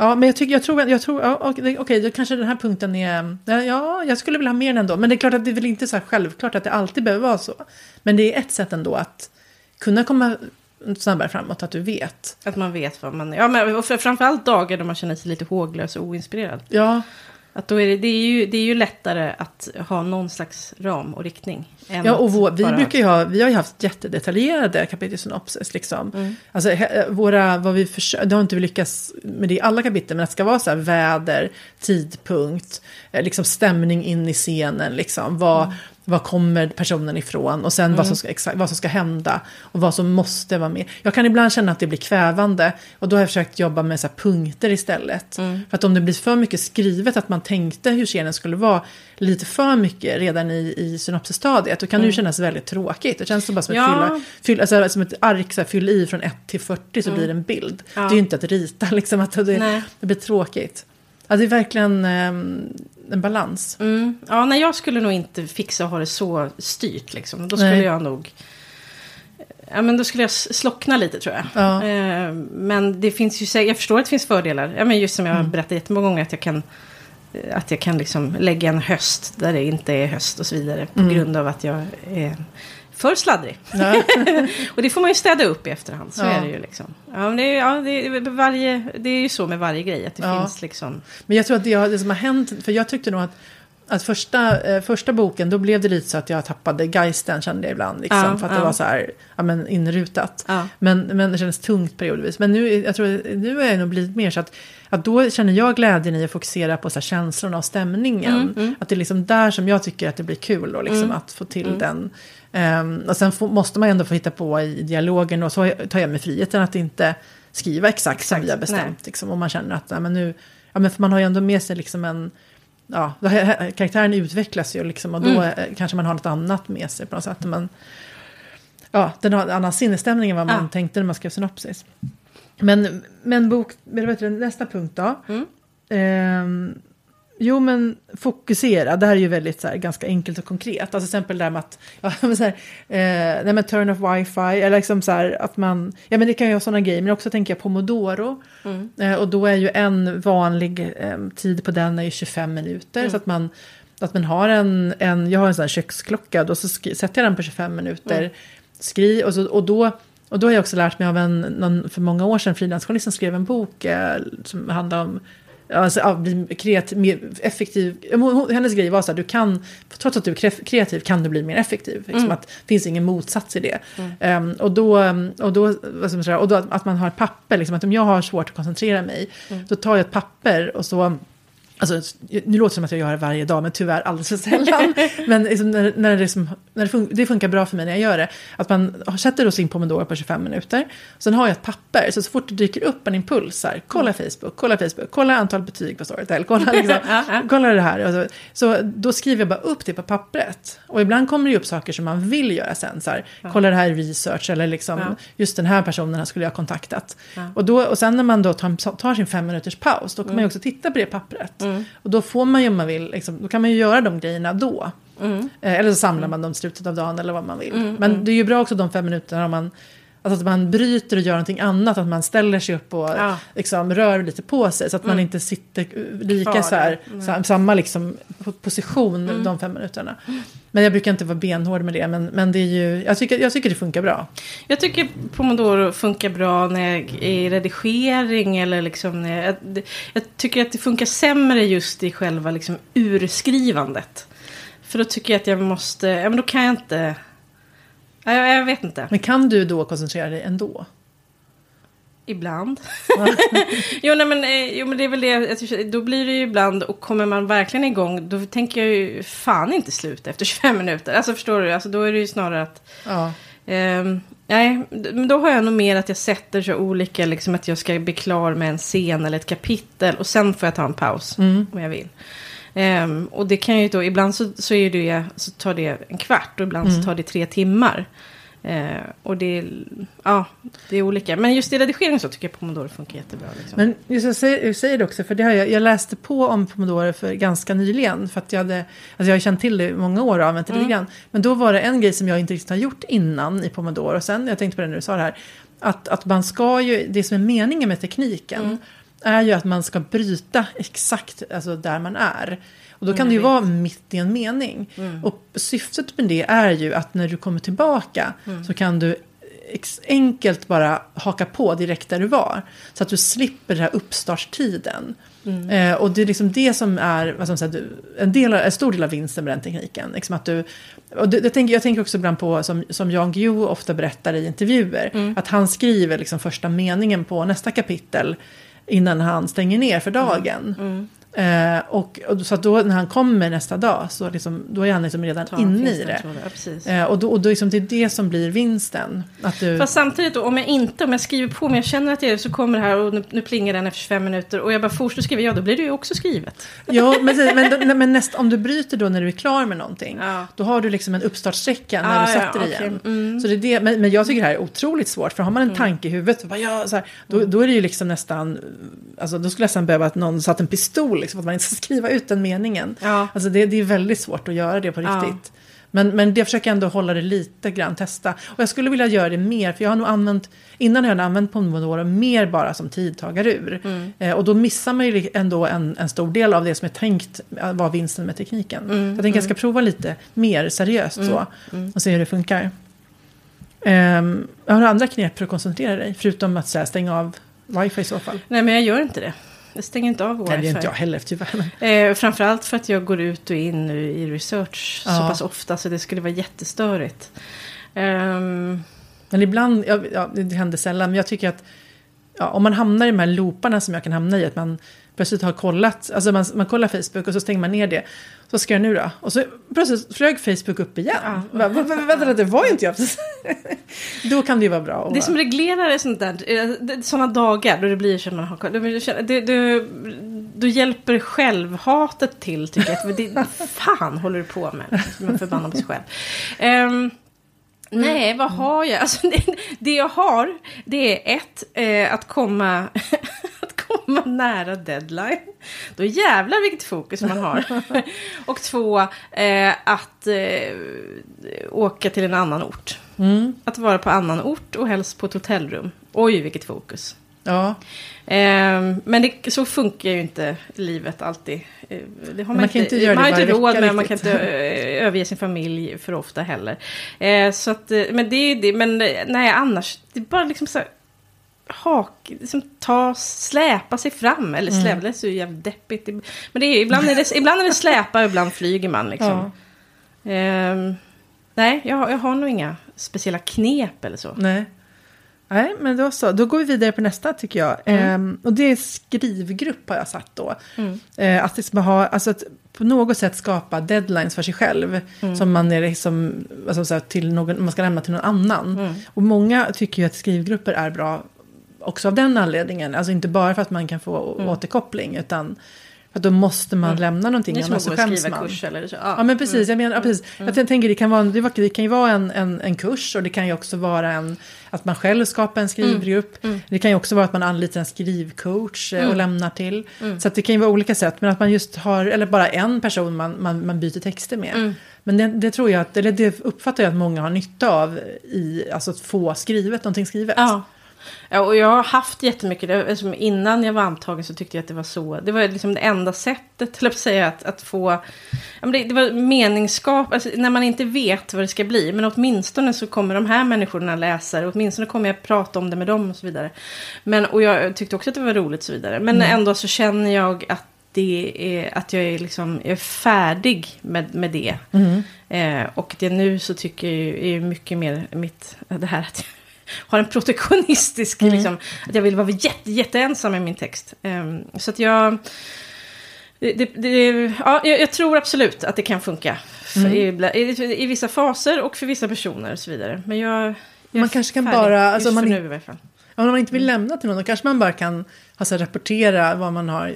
Ja, men jag tycker, jag tror, jag tror, ja, okej, okej, då kanske den här punkten är, ja, ja, jag skulle vilja ha mer ändå. Men det är klart att det är väl inte så här självklart att det alltid behöver vara så. Men det är ett sätt ändå att kunna komma snabbare framåt, att du vet. Att man vet vad man... Ja, men och för, framförallt dagar då man känner sig lite håglös och oinspirerad. Ja, Att då är det, det, är ju, det är ju lättare att ha någon slags ram och riktning. ja och vår, vi bara- brukar ju ha, vi har ju haft jättedetaljerade kapitelsynopsis liksom. Mm. Alltså he- våra, vad vi försöker, det har inte vi lyckats med det i alla kapitel, men att det ska vara så här väder, tidpunkt, eh, liksom stämning in i scenen, liksom. Vad, Mm. Vad kommer personen ifrån och sen vad, som ska, exakt, vad som ska hända och vad som måste vara med. Jag kan ibland känna att det blir kvävande och då har jag försökt jobba med så punkter istället. Mm. För att om det blir för mycket skrivet, att man tänkte hur scenen skulle vara lite för mycket redan i, i synopsisstadiet, då kan det ju kännas väldigt tråkigt. Det känns som bara som, Mm. Ja. att fylla, fylla, alltså, som ett ark, så här, fyll i från 1 till 40 så blir det en bild. Ja. Det är ju inte att rita, liksom, att det, det blir tråkigt. Ja, det är verkligen ehm, en balans. Mm. Ja, nej, jag skulle nog inte fixa och ha det så styrt liksom. Då skulle Nej. jag nog... Ja, men då skulle jag slockna lite tror jag. Ja. Eh, men det finns ju, jag förstår att det finns fördelar. Ja, men just som jag Mm. har berättat jättemånga gånger att jag kan eh, att jag kan liksom lägga en höst där det inte är höst och så vidare. På Mm. grund av att jag är för sladdrig. Och det får man ju städa upp i efterhand. Så Ja. är det ju liksom. Ja, men det, är, ja, det, är, varje, det är ju så med varje grej. Att det Ja. finns liksom... Men jag tror att det, det som har hänt, för jag tyckte nog att, att första, eh, första boken, då blev det lite så att jag tappade geisten kände jag ibland. Liksom, Ja, för att ja. det var så här, ja men inrutat. Ja. Men, men det kändes tungt periodvis. Men nu, jag tror, nu har jag nog blivit mer så att, att då känner jag glädjen i att fokusera på så här känslorna och stämningen. Mm, mm. Att det är liksom där som jag tycker att det blir kul då, liksom, Mm. att få till den. Ehm, och sen måste man ändå få hitta på i dialogen och så tar jag mig friheten att inte skriva exakt, som Exakt, vi har bestämt. Liksom, om man känner att nej, men nu, ja, men för man har ju ändå med sig liksom en, ja, här- karaktären utvecklas ju liksom, och då Mm. kanske man har något annat med sig på något sätt. Men, ja, den har en annan sinnesstämning än vad man Ja. tänkte när man skrev synopsis. Men, men bok, nästa punkt då. Mm. Ehm, jo men fokusera, det här är ju väldigt så här, ganska enkelt och konkret. Alltså till exempel det här med att, ja, men så här, eh, nej men turn off wifi, eller liksom så här att man, ja men det kan ju vara sådana grejer, men också tänker jag pomodoro. Mm. Eh, och då är ju en vanlig eh, tid på den är ju 25 minuter. Mm. Så att man, att man har en, en, jag har en sån här köksklocka, då så sätter jag den på 25 minuter. Mm. Skri, och, så, och, då, och då har jag också lärt mig av en, någon, för många år sedan, frilansjournalist som skrev en bok eh, som handlar om Alltså, bli kreativ, mer effektiv. Hennes grej var så här, du kan, trots att du är kre- kreativ kan du bli mer effektiv. Liksom, Mm. att det finns ingen motsats i det. Ehm, och då, och då, och då att man har ett papper, liksom, att om jag har svårt att koncentrera mig, då tar jag ett papper och så Alltså, nu låter det som att jag gör det varje dag, men tyvärr alldeles för sällan. men liksom när, när, det, liksom, när det, fun det, funkar bra för mig när jag gör det, att man sätter då sin pomodoro på 25 minuter. Sen har jag ett papper, så så fort det dyker upp en impuls, här, kolla. Facebook, kolla Facebook, kolla antal betyg på Storytel, kolla, liksom, kolla det här. Så, så, då skriver jag bara upp det på pappret. Och ibland kommer det upp saker som man vill göra sen, så här, ja. kolla det här i research, eller liksom, ja. just den här personen skulle jag ha kontaktat. Ja. Och, då, och sen när man då tar, tar sin fem minuters paus, då kan mm. man ju också titta på det pappret. Mm. Och då får man ju om man vill, liksom, då kan man ju göra de grejerna då. Mm. Eh, eller så samlar man dem i slutet av dagen eller vad man vill. Mm, Men mm. det är ju bra också de fem minuterna om man Alltså att man bryter och gör någonting annat, att man ställer sig upp och ja. liksom rör lite på sig. Så att mm. man inte sitter lika Kvar. så här, mm. samma liksom position mm. de fem minuterna. Men jag brukar inte vara benhård med det, men, men det är ju, jag, tycker, jag tycker det funkar bra. Jag tycker Pomodoro funkar bra när jag är i redigering eller liksom när jag, jag tycker att det funkar sämre just i själva liksom urskrivandet. För då tycker jag att jag måste, ja men då kan jag inte jag, jag vet inte. Men kan du då koncentrera dig ändå? Ibland. jo, nej, men, eh, jo, men det är väl det. Då blir det ju ibland, och kommer man verkligen igång, då tänker jag ju fan inte sluta efter 25 minuter. Alltså förstår du? Alltså, då är det ju snarare att... Ja. Eh, nej, men då har jag nog mer att jag sätter så olika, liksom att jag ska bli klar med en scen eller ett kapitel. Och sen får jag ta en paus mm. om jag vill. Um, och det kan ju då, ibland så, så, är det, så tar det en kvart och ibland mm. så tar det tre timmar. Uh, och det är, ja, det är olika. Men just i redigering så tycker jag Pomodoro funkar jättebra. Liksom. Men just jag säger, jag säger det också, för det har jag, jag läste på om Pomodoro för ganska nyligen. För att jag hade, alltså jag har känt till det i många år och använt det mm. lite grann. Men då var det en grej som jag inte riktigt har gjort innan i Pomodoro. Och sen, jag tänkte på det när du sa det här. Att, att man ska ju, det som är meningen med tekniken. Mm är ju att man ska bryta exakt alltså, där man är. Och då kan det ju vara mitt i en mening. Mm. Och syftet med det är ju att när du kommer tillbaka mm. så kan du enkelt bara haka på direkt där du var. Så att du slipper den här uppstartstiden. Mm. Eh, och det är liksom det som är vad som säger, en, del, en stor del av vinsten med den tekniken. Liksom att du, och det, jag, tänker, jag tänker också ibland på, som, som Jan Guillou ofta berättar i intervjuer, mm. att han skriver liksom första meningen på nästa kapitel innan han stänger ner för dagen. Mm. Mm. Eh, och, och, så att då när han kommer nästa dag så liksom, då är han liksom redan Ta, inne i det. det. Eh, och då, och då liksom, det är det som blir vinsten. Att du... Fast samtidigt då, om jag inte, om jag skriver på, men jag känner att jag så kommer det här och nu, nu plingar den efter 25 minuter och jag bara fortsätter skriva, ja då blir det ju också skrivet. Ja, men, men, men näst, om du bryter då när du är klar med någonting, ja. då har du liksom en uppstartsträcka när ah, du sätter ja, okay. igen. Mm. Så det är det, men, men jag tycker det här är otroligt svårt, för har man en mm. tanke i huvudet, bara, ja, så här, då, då är det ju liksom nästan, alltså då skulle jag nästan behöva att någon satt en pistol liksom, att man inte ska skriva ut den meningen. Ja. Alltså det, det är väldigt svårt att göra det på riktigt. Ja. Men, men det försöker jag ändå hålla det lite grann, testa. Och jag skulle vilja göra det mer, för jag har nog använt, innan har jag använt Pomodoro mer bara som tidtagarur. Mm. Eh, och då missar man ju ändå en, en stor del av det som är tänkt vara vinsten med tekniken. Mm. Jag tänker mm. jag ska prova lite mer seriöst så, mm. Mm. och se hur det funkar. Um, har du andra knep för att koncentrera dig, förutom att här, stänga av wifi i så fall? Nej, men jag gör inte det. Jag stänger inte av wifi. Nej, det gör inte jag heller tyvärr. Eh, framförallt för att jag går ut och in nu i research ja. så pass ofta så det skulle vara jättestörigt. Um... Men ibland, ja, ja, det händer sällan, men jag tycker att ja, om man hamnar i de här looparna som jag kan hamna i, att man plötsligt har kollat, alltså man, man kollar Facebook och så stänger man ner det. Så ska jag nu då? Och så plötsligt flög Facebook upp igen. Ja. Vänta, det var ju inte jag. då kan det ju vara bra. Det som reglerar sånt där, eh, sådana dagar då det blir så man har det, Då hjälper självhatet till tycker jag. Det, fan håller du på med? Man förbannar på sig själv. Um, Nej, vad har jag? Alltså, det, det jag har, det är ett, eh, att komma komma nära deadline. Då jävlar vilket fokus man har. och två, eh, att eh, åka till en annan ort. Mm. Att vara på annan ort och helst på ett hotellrum. Oj, vilket fokus. Ja. Eh, men det, så funkar ju inte livet alltid. Eh, det har man, man inte, inte göra man har inte råd med, man kan inte eh, överge sin familj för ofta heller. Eh, så att, eh, men det är det, men nej annars, det är bara liksom så här, hak, liksom ta, släpa sig fram. Eller släpa, mm. det är så jävligt deppigt. Men det är, ibland, är det, ibland är det släpa, ibland flyger man liksom. Ja. Um, nej, jag, jag har nog inga speciella knep eller så. Nej. Nej, men då så. Då går vi vidare på nästa tycker jag. Ehm, och det är skrivgrupp har jag satt då. Eh, att liksom ha, alltså att på något sätt skapa deadlines för sig själv. Som man är liksom, alltså så här, till någon, man ska lämna till någon annan. Och många tycker ju att skrivgrupper är bra också av den anledningen. Alltså inte bara för att man kan få återkoppling, utan för att då måste man lämna någonting, Det är annars så skäms skriva man. kurs eller så. Ja men precis, jag menar, ja, precis. Jag tänker det kan vara, det kan ju vara en, en, en kurs och det kan ju också vara en, att man själv skapar en skrivgrupp. Det kan ju också vara att man anlitar en skrivcoach eh, och lämnar till. Så det kan ju vara olika sätt, men att man just har, eller bara en person man, man, man byter texter med. Men det, det tror jag, att, eller det uppfattar jag att många har nytta av i, alltså att få skrivet, någonting skrivet. Ja. Ja, och jag har haft jättemycket, det, alltså innan jag var antagen så tyckte jag att det var så, det var liksom det enda sättet, till att säga, att, att få, ja, det, det var meningsskap, alltså, när man inte vet vad det ska bli, men åtminstone så kommer de här människorna läsa det, åtminstone kommer jag prata om det med dem och så vidare. Men, och jag tyckte också att det var roligt och så vidare, men ändå så känner jag att det är, att jag är, liksom, jag är färdig med, med det. Eh, och det nu så tycker jag är mycket mer mitt, det här att jag har en protektionistisk, liksom, att jag vill vara jätte, jätteensam i min text. Eh, så att jag, det, det, det, ja, jag, tror absolut att det kan funka. För i, i, I vissa faser och för vissa personer och så vidare. Men jag, jag Man kanske kan bara- alltså för man nu i varje fall. Om man inte vill lämna till någon, då kanske man bara kan alltså, rapportera vad man har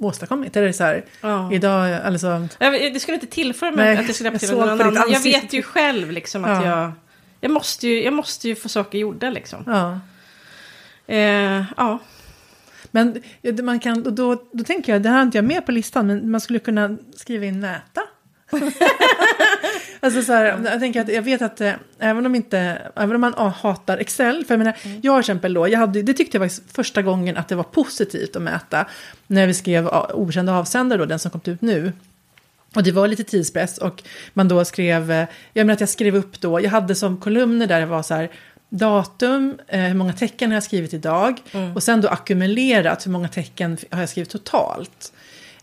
åstadkommit. Eller så här, Ja. idag, eller så, Jag, det skulle inte tillföra mig Nej, att jag skulle rapportera någon annan. Jag vet ju själv liksom att Ja. jag... Jag måste, ju, jag måste ju få saker gjorda liksom. ja. Eh, ja. Men man kan, och då, då tänker jag, det här har inte jag med på listan, men man skulle kunna skriva in mäta. alltså så här, jag tänker att jag vet att eh, även om inte, även om man ah, hatar Excel, för jag menar, jag till exempel då, jag hade, det tyckte jag var första gången att det var positivt att mäta, när vi skrev ah, Okända avsändare då, den som kom ut nu. Och det var lite tidspress och man då skrev, eh, jag menar att jag skrev upp då, jag hade som kolumner där det var så här datum, eh, hur många tecken har jag skrivit idag och sen då ackumulerat hur många tecken har jag skrivit totalt.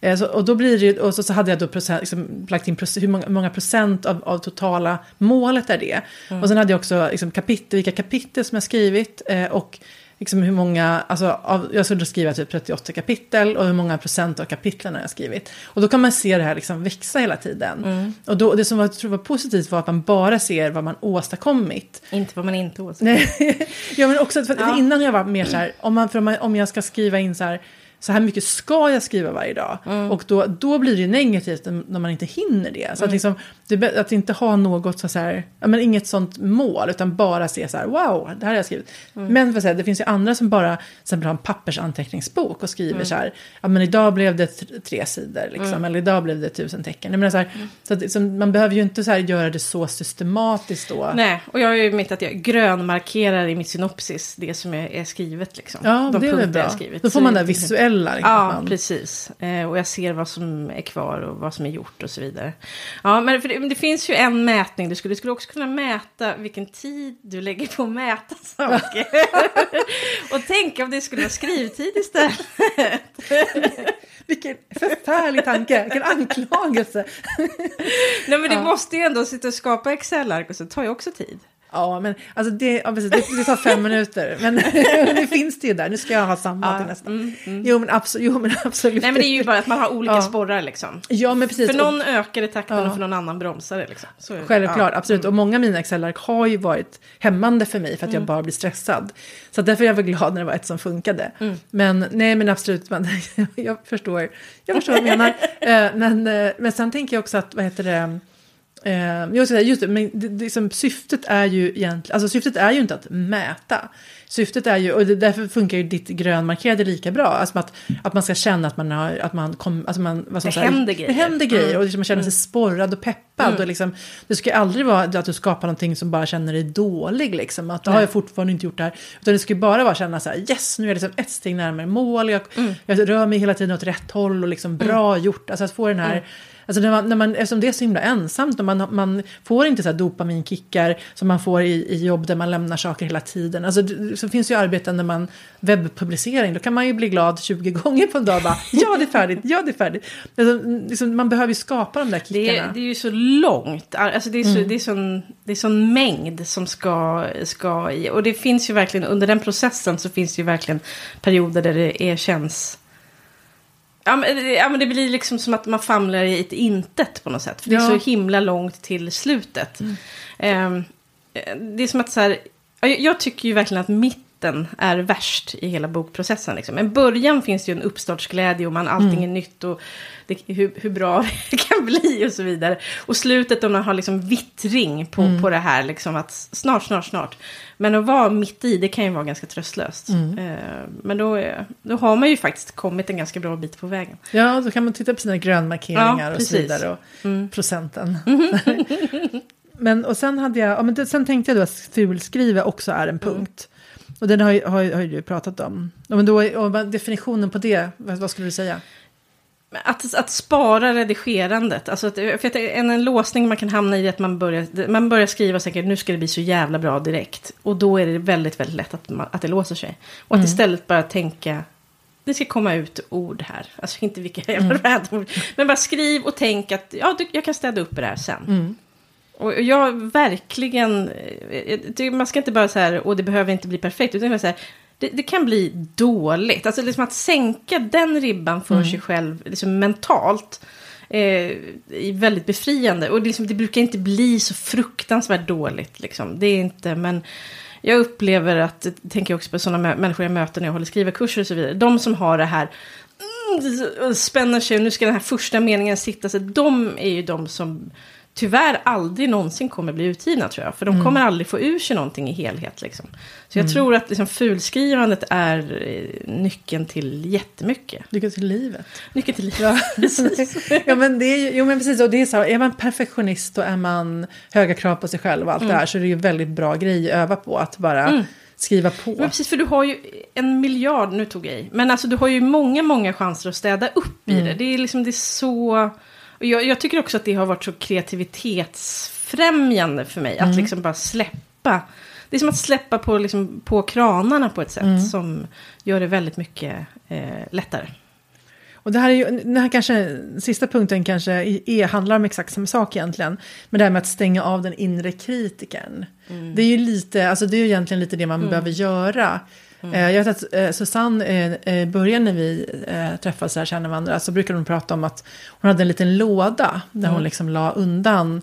Eh, så, och då blir det och så, så hade jag då procent, liksom, lagt in hur många, många procent av, av totala målet är det. Och sen hade jag också liksom, kapitel, vilka kapitel som jag skrivit eh, och liksom hur många, alltså av, jag skulle skriva typ 38 kapitel och hur många procent av kapitlen har jag skrivit. Och då kan man se det här liksom växa hela tiden. Och då, det som var, jag tror var positivt var att man bara ser vad man åstadkommit. Inte vad man inte. Nej, ja, men också för Ja. innan jag varit mer så här, om, man, för om, man, om jag ska skriva in så här, så här mycket ska jag skriva varje dag. Och då, då blir det ju negativt när man inte hinner det. Så att, liksom, det, att inte ha något så här, men inget sånt mål, utan bara se så här, wow, det här har jag skrivit. Men för att säga, det finns ju andra som bara exempel har en pappersanteckningsbok och skriver så här, ja men idag blev det tre sidor, liksom, eller idag blev det tusen tecken. Jag menar, så här, så att, liksom, man behöver ju inte så här, göra det så systematiskt då. Nej, och jag har ju mitt att jag grönmarkerar i mitt synopsis det som är, är skrivet liksom. Ja, De det är väl bra. skrivit. Då får Så man det visuella. Liksom, Ja, man, precis. Eh, och jag ser vad som är kvar och vad som är gjort och så vidare. Ja, men för det, det finns ju en mätning. Du skulle, du skulle också kunna mäta vilken tid du lägger på att mäta saker. och tänk om det skulle vara skrivtid istället. Vilken förfärlig tanke, vilken anklagelse. Nej, men det måste ju ändå sitta och skapa Excel-ark och så tar ju också tid. Ja, men alltså det, ja, precis, det, det tar fem minuter. Men nu finns det ju där, nu ska jag ha samma till nästa. Jo, men absolut. Jo, men absolut. Nej, men det är ju bara att man har olika Ja. sporrar liksom. Ja, men precis. För någon ökar det takten Ja. och för någon annan bromsar det liksom. Så. Självklart, Ja. absolut. Och många av mina Excel-ark har ju varit hämmande för mig för att jag bara blir stressad. Så därför är jag väl glad när det var ett som funkade. Men nej, men absolut, man, jag förstår. Jag förstår vad du menar. Eh, men, eh, men sen tänker jag också att, vad heter det, jag ska säga, just det, men det, liksom, syftet är ju egentligen, alltså syftet är ju inte att mäta. Syftet är ju, och det, därför funkar ju ditt grönmarkerade lika bra. Alltså att, att man ska känna att man har, att man kom, alltså man, vad ska Det säga, händer grejer. Det händer grejer Mm. och liksom man känner sig sporrad och peppad. Och liksom, det ska ju aldrig vara att du skapar någonting som bara känner dig dålig. Liksom. Att, har jag fortfarande inte gjort det här. Utan det ska ju bara vara känna så här, yes, nu är jag liksom ett steg närmare mål. Jag, Mm. jag rör mig hela tiden åt rätt håll och liksom bra gjort. Alltså att få den här Mm. Alltså när man, när man, eftersom det är så himla ensamt och man, man får inte så här dopaminkickar som man får i, i jobb där man lämnar saker hela tiden. Alltså det, så finns ju arbeten när man webbpublicering, då kan man ju bli glad 20 gånger på en dag. Bara, ja, det är färdigt, ja, det är färdigt. Alltså, liksom, man behöver ju skapa de där Det kickarna. är, det är ju så långt. Alltså det är, så, det är, sån, det är sån mängd som ska, ska i. Och det finns ju verkligen, under den processen så finns det ju verkligen perioder där det är, känns... Ja men, det- ja men det blir liksom som att man famlar i ett intet på något sätt. För det är Ja. så himla långt till slutet. Ehm, eh, det är som att så här, ja, jag, jag tycker ju verkligen att mitten är värst i hela bokprocessen. Liksom. En början finns ju en uppstartsglädje och man, allting är nytt och det, hur, hur bra det kan bli och så vidare. Och slutet om man har liksom vittring på, på det här, liksom att snart, snart, snart. Men att vara mitt i, det kan ju vara ganska tröstlöst. Eh, men då, är- då har man ju faktiskt kommit en ganska bra bit på vägen. Ja, då kan man titta på sina grönmarkeringar Ja, och så vidare. Och procenten. men, och sen, hade jag, ja, men det, sen tänkte jag då att fulskriva också är en punkt. Och den har, ju- har, ju- har du pratat om. Men då, definitionen på det, vad, skulle du säga? Att, att spara redigerandet. Alltså att, för en, en låsning man kan hamna i är att man börjar, man börjar skriva säkert nu ska det bli så jävla bra direkt. Och då är det väldigt, väldigt lätt att, man, att det låser sig. Och att istället bara tänka det ska komma ut ord här. Alltså inte vilka jävla random ord. Men bara skriv och tänk att ja, jag kan städa upp det här sen. Och jag verkligen, eh, det- man ska inte bara så här, och det behöver inte bli perfekt, utan så här, det, det kan bli dåligt. Alltså liksom att sänka den ribban för sig själv liksom mentalt eh, är väldigt befriande. Och det, liksom, det brukar inte bli så fruktansvärt dåligt. Liksom. Det är inte, men jag upplever att, tänker också på sådana mä- människor jag möter när jag håller skrivarkurser och så vidare. De som har det här, mm, spänner sig, nu ska den här första meningen sitta sig. De är ju de som tyvärr aldrig någonsin kommer bli utgivna tror jag. För de kommer aldrig få ur sig någonting i helhet. Liksom. Så jag tror att liksom, fulskrivandet är eh, nyckeln till jättemycket. Lycka till livet. Nyckeln till livet. Ja, ja men det är jo men precis, och det är så, här, är man perfektionist och är man höga krav på sig själv och allt det här så är det ju väldigt bra grej att öva på, att bara skriva på. Men precis, för du har ju en miljard, nu tog jag i, men alltså du har ju många, många chanser att städa upp i det. Det är liksom, det är så... Och jag, jag tycker också att det har varit så kreativitetsfrämjande för mig, att liksom bara släppa. Det är som att släppa på, liksom, på kranarna på ett sätt som gör det väldigt mycket eh, lättare. Och det här är ju, den här kanske, sista punkten kanske är, handlar om exakt samma sak egentligen. Men det här med att stänga av den inre kritikern. Det är ju lite, alltså det är ju egentligen lite det man behöver göra. Eh, Jag vet att eh, Susanne, eh, eh, i början när vi träffades så här, känner varandra, så brukade hon prata om att hon hade en liten låda där hon liksom la undan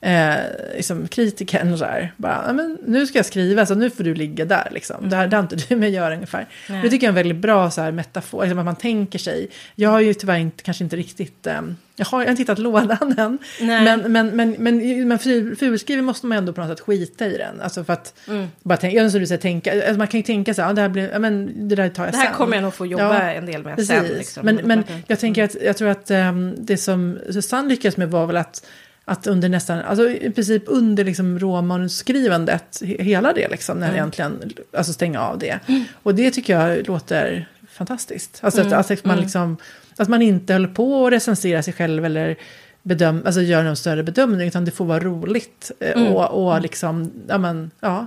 eh, liksom kritikern så här. Bara, "Ja, men nu ska jag skriva, så nu får du ligga där liksom. Det här har inte du med att göra ungefär. Nej. Det tycker jag är en väldigt bra så här, metafor, liksom att man tänker sig. Jag har ju tyvärr inte, kanske inte riktigt, eh, jag har jag har inte hittat lådan än. Nej. Men, men, men, men, men ful- fulskriven måste man ändå på något sätt skita i den. Alltså för att, Mm. bara tänka, som du säger, tänka, alltså man kan ju tänka så här, ja, det, här blir, ja, men, det där tar jag Det här sen. kommer jag nog få jobba Ja, en del med Precis. sen. Liksom. Men, men jag tänker att jag tror att ehm, det som Susanne lyckades med var väl att, att under nästan, alltså i princip under liksom råmanusskrivandet, he- hela det liksom, när egentligen, alltså stänga av det. Och det tycker jag låter fantastiskt. Alltså att, att man liksom, att man inte håller på och recensera sig själv eller bedöm, alltså gör någon större bedömning, utan det får vara roligt. eh, Och, och liksom, ja men, ja.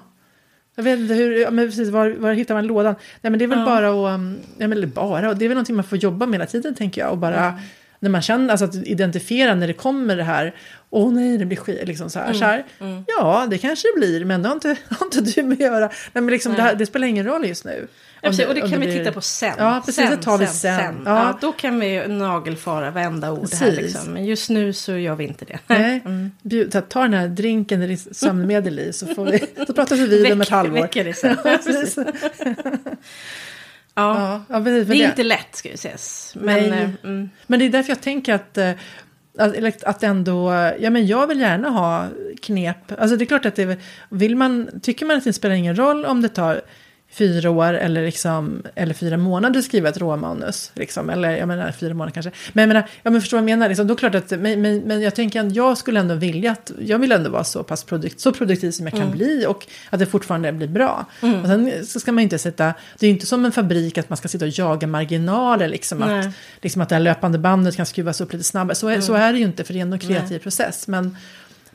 Jag vet inte hur, men precis, var, var hittar man lådan? Nej men det är väl Ja. bara att, um, ja men eller bara, och det är väl någonting man får jobba med hela tiden tänker jag. Och bara, när man känner, alltså att identifiera när det kommer det här, åh nej det blir skit, liksom så här. Så här Ja, det kanske det blir, men det har inte, har inte du med att göra. Nej men liksom, det, här, det spelar ingen roll just nu. Precis, och det kan vi titta på sen. Ja, precis, det tar vi sen. Ja. Ja. då kan vi nagelfara varenda ord här. Precis. Liksom. Men just nu så gör vi inte det. Nej, bjud, ta, den här drinken eller sömnmedel i så, får vi, så pratar vi vid om ett halvår. väcker det sen. Ja, precis. Ja. Ja, Det är inte lätt ska vi sägas. Men, eh, mm, Men det är därför jag tänker att, eh, att, att ändå, ja men jag vill gärna ha knep. Alltså det är klart att det, vill man, tycker man att det spelar ingen roll om det tar fyra år eller, liksom, eller fyra månader skriva ett råmanus. Liksom, eller jag menar fyra månader kanske. Men jag menar, ja men förstår vad jag menar, liksom, då klart att, men, men, men jag tänker att jag skulle ändå vilja att, jag vill ändå vara så pass produkt, så produktiv som jag kan bli och att det fortfarande blir bra. Och sen så ska man inte sätta, det är ju inte som en fabrik att man ska sitta och jaga marginaler liksom. Nej. Att, liksom att det här löpande bandet kan skruvas upp lite snabbare. Så är, så är det ju inte, för det är ändå en kreativ process. Men,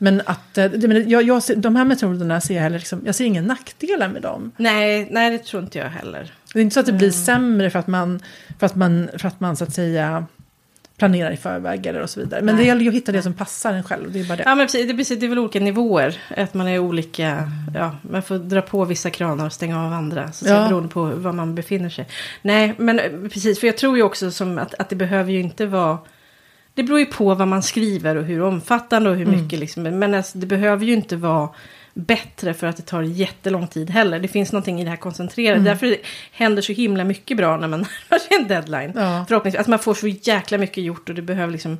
men att, eh, jag, jag de här metoderna ser jag heller, liksom, jag ser inga nackdelar med dem. nej, nej, det tror inte jag heller. Det är inte så att det blir sämre för att man, för att man, för att man så att säga planerar i förväg eller och så vidare. Men Nej. det gäller ju att hitta det som passar en själv. Det är bara det. Ja men precis, det, precis, det är väl olika nivåer. Att man är olika, ja, man får dra på vissa kranar och stänga av andra. Så Ja. beroende på var man befinner sig. Nej, men precis, för jag tror ju också som att, att det behöver ju inte vara... Det beror ju på vad man skriver och hur omfattande och hur mycket liksom. Men alltså, det behöver ju inte vara bättre för att det tar jättelång tid heller. Det finns någonting i det här koncentrerade. Därför det händer så himla mycket bra när man närmar sig en deadline. Ja. Förhoppningsvis. Att man får så jäkla mycket gjort och det behöver liksom...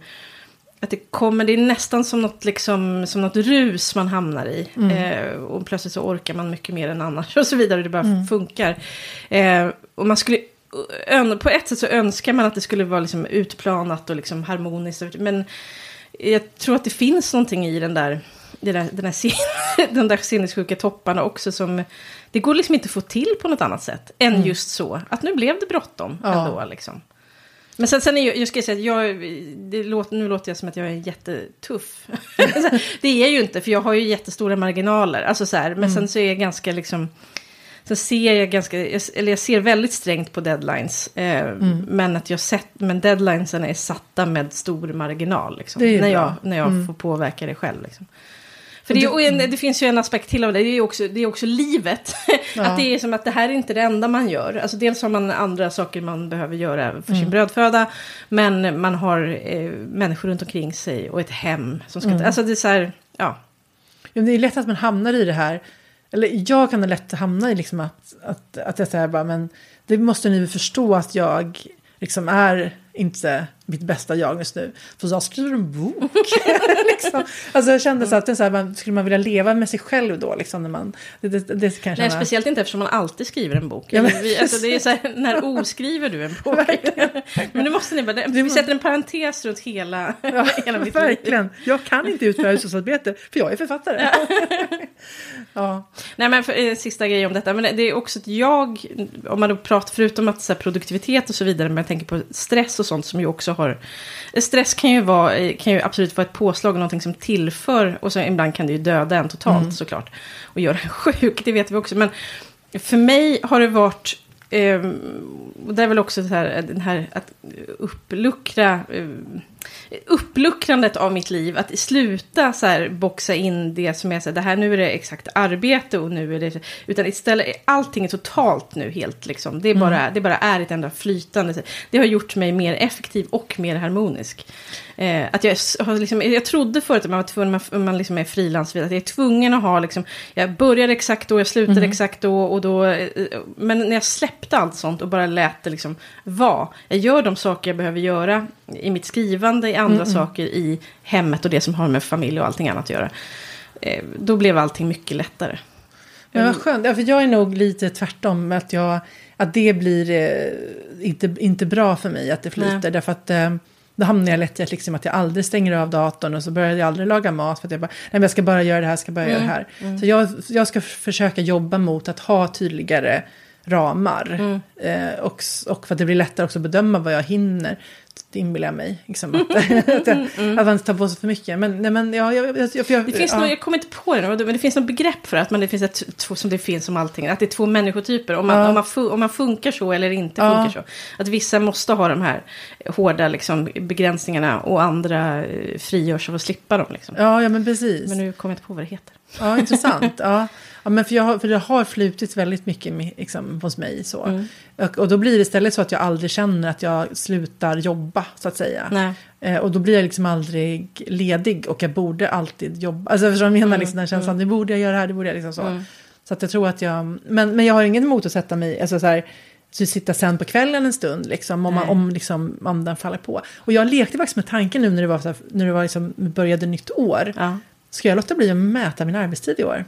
Att det kommer, det är nästan som något, liksom, som något rus man hamnar i. Eh, och plötsligt så orkar man mycket mer än annars och så vidare. Det bara funkar. Eh, och man skulle, på ett sätt så önskar man att det skulle vara liksom utplanat och liksom harmoniskt. Men jag tror att det finns någonting i den där, den, där den där sinnessjuka topparna också som... Det går liksom inte att få till på något annat sätt än just så. Att nu blev det bråttom Ja. ändå liksom. Men sen, sen är jag, jag ska säga att jag, det låter, nu låter jag som att jag är jättetuff. det är jag ju inte, för jag har ju jättestora marginaler. Alltså så här, men sen så är jag ganska liksom... Sen ser jag ganska, eller jag ser väldigt strängt på deadlines. Eh, Men att jag sett, men deadlinesen är satta med stor marginal. Liksom, när bra. jag, när jag får påverka det själv. Liksom. För det, och en, det finns ju en aspekt till av det, det är också, det är också livet. Ja. Att det är som att det här är inte det enda man gör. Alltså dels har man andra saker man behöver göra för sin brödföda. Men man har eh, människor runt omkring sig och ett hem. Som ska, Alltså det är så här, ja. Ja, det är lätt att man hamnar i det här. Eller jag kan lätt hamna i liksom att, att, att jag säger bara, men det måste ni väl förstå att jag liksom är inte mitt bästa jag just nu. För jag skriver en bok. liksom. Alltså jag kände så att så här, man, skulle man vilja leva med sig själv då? Liksom, när man, det, det, det kan Nej, speciellt inte eftersom man alltid skriver en bok. Ja, men- vi, alltså, det är så här, när oskriver du en bok? men nu måste ni bara, vi sätter en parentes runt hela, Ja, hela mitt liv. verkligen. Jag kan inte utföra hushållsarbete för jag är författare. ja. Nej men för, eh, sista grejen om detta, men det är också att jag, om man då pratar, förutom att så här, produktivitet och så vidare, men jag tänker på stress och sånt som ju också har, stress kan ju, vara, kan ju absolut vara ett påslag, någonting som tillför, och så ibland kan det ju döda en totalt såklart, och göra en sjuk, det vet vi också, men för mig har det varit, eh, och det är väl också så här, den här att uppluckra, eh, uppluckrandet av mitt liv, att sluta så här boxa in det som är så här, det här nu är det exakt arbete och nu är det, utan istället, allting är totalt nu helt liksom, det är bara, det bara är ett enda flytande, det har gjort mig mer effektiv och mer harmonisk. Eh, att jag, har liksom, jag trodde förut att man var tvungen, man, man liksom är frilans, att jag är tvungen att ha liksom, jag började exakt då, jag slutade exakt då och då, eh, men när jag släppte allt sånt och bara lät det liksom vara, jag gör de saker jag behöver göra i mitt skrivande, i andra saker i hemmet och det som har med familj och allting annat att göra. Eh, då blev allting mycket lättare. Men vad skönt, ja, för jag är nog lite tvärtom. Att, jag, att det blir eh, inte, inte bra för mig att det flyter. Nej. Därför att eh, då hamnar jag lätt i att, liksom, att jag aldrig stänger av datorn och så börjar jag aldrig laga mat. För att jag bara, nej jag ska bara göra det här, jag ska bara göra det här. Så jag, jag ska försöka jobba mot att ha tydligare ramar. Eh, och, och för att det blir lättare också att bedöma vad jag hinner. Det inbillar jag mig. Liksom, att, att, jag, att man inte tar på sig för mycket. Men, nej, men jag, jag, jag, jag, Det finns ja. nog, jag kommer inte på det, nu, men det finns något begrepp för att man, det finns ett, två, som det finns som allting, att det är två människotyper. Om man, Ja. om man, om man funkar så eller inte Ja. funkar så. Att vissa måste ha de här hårda liksom, begränsningarna och andra eh, frigörs av att slippa dem. Liksom. Ja, ja, men precis. Men nu kommer jag inte på vad det heter. Ja, intressant. Ja. Ja, men för, jag har, för det har flutit väldigt mycket liksom, hos mig. Så. Mm. Och, och då blir det istället så att jag aldrig känner att jag slutar jobba, så att säga. Eh, och då blir jag liksom aldrig ledig och jag borde alltid jobba. Alltså förstår du vad jag menar? Mm, Liksom, den känslan, det borde jag göra här, det borde jag liksom så. Så att jag tror att jag, men, men jag har ingen emot att sätta mig, alltså så här, så sitta sen på kvällen en stund, liksom, om, man, Nej. om liksom, andan faller på. Och jag lekte faktiskt med tanken nu när det var, så här, när det var liksom, började nytt år. Ja. Ska jag låta bli att mäta min arbetstid i år?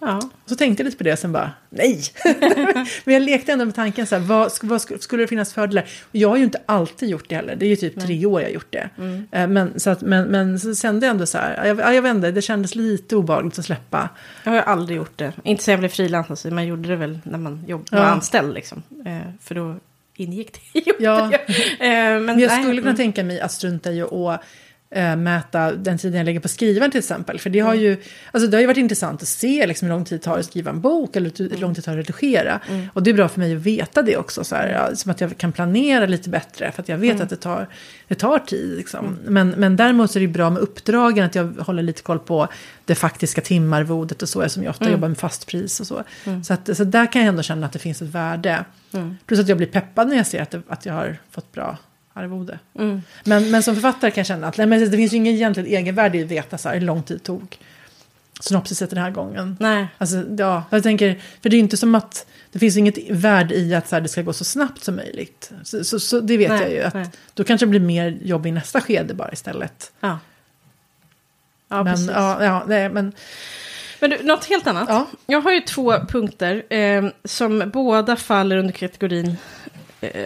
Ja. Så tänkte jag lite på det och sen bara, nej! Men jag lekte ändå med tanken så här, vad, vad sk- skulle det finnas fördelar? Och jag har ju inte alltid gjort det heller, det är ju typ tre år jag har gjort det. Eh, Men, så att, men, men så kände jag ändå så här, jag, ja, jag inte, det kändes lite obehagligt att släppa. Jag har ju aldrig gjort det. Inte sen jag blev frilans, alltså, man gjorde det väl när man jobb, var Ja. anställd. Liksom. Eh, för då ingick det. gjorde Ja. Eh, men Men jag nej, skulle kunna mm. tänka mig att strunta i att eh, mäta den tiden jag lägger på skrivaren till exempel. För det har ju, alltså det har ju varit intressant att se liksom, hur lång tid det tar att skriva en bok eller hur lång tid det tar att redigera. Och det är bra för mig att veta det också, så här, ja, som att jag kan planera lite bättre för att jag vet att det tar, det tar tid. Liksom. Men, men däremot så är det bra med uppdragen, att jag håller lite koll på det faktiska timarvodet och så, som jag ofta jobbar med fast pris och så. Så, att, så där kan jag ändå känna att det finns ett värde. Plus att jag blir peppad när jag ser att, det, att jag har fått bra arvode. Men, men som författare kan jag känna att nej, men det finns ju ingen egentligen egenvärde i att veta så här, hur lång tid det tog synopsiset den här gången. Nej. Alltså, ja, jag tänker, för det är inte som att det finns inget värde i att så här, det ska gå så snabbt som möjligt. Så, så, så det vet Nej, jag ju, att nej. då kanske det blir mer jobb i nästa skede bara istället. Ja. Ja, men, precis. ja, ja, nej, men Men du, något helt annat. Ja. Jag har ju två punkter eh, som båda faller under kategorin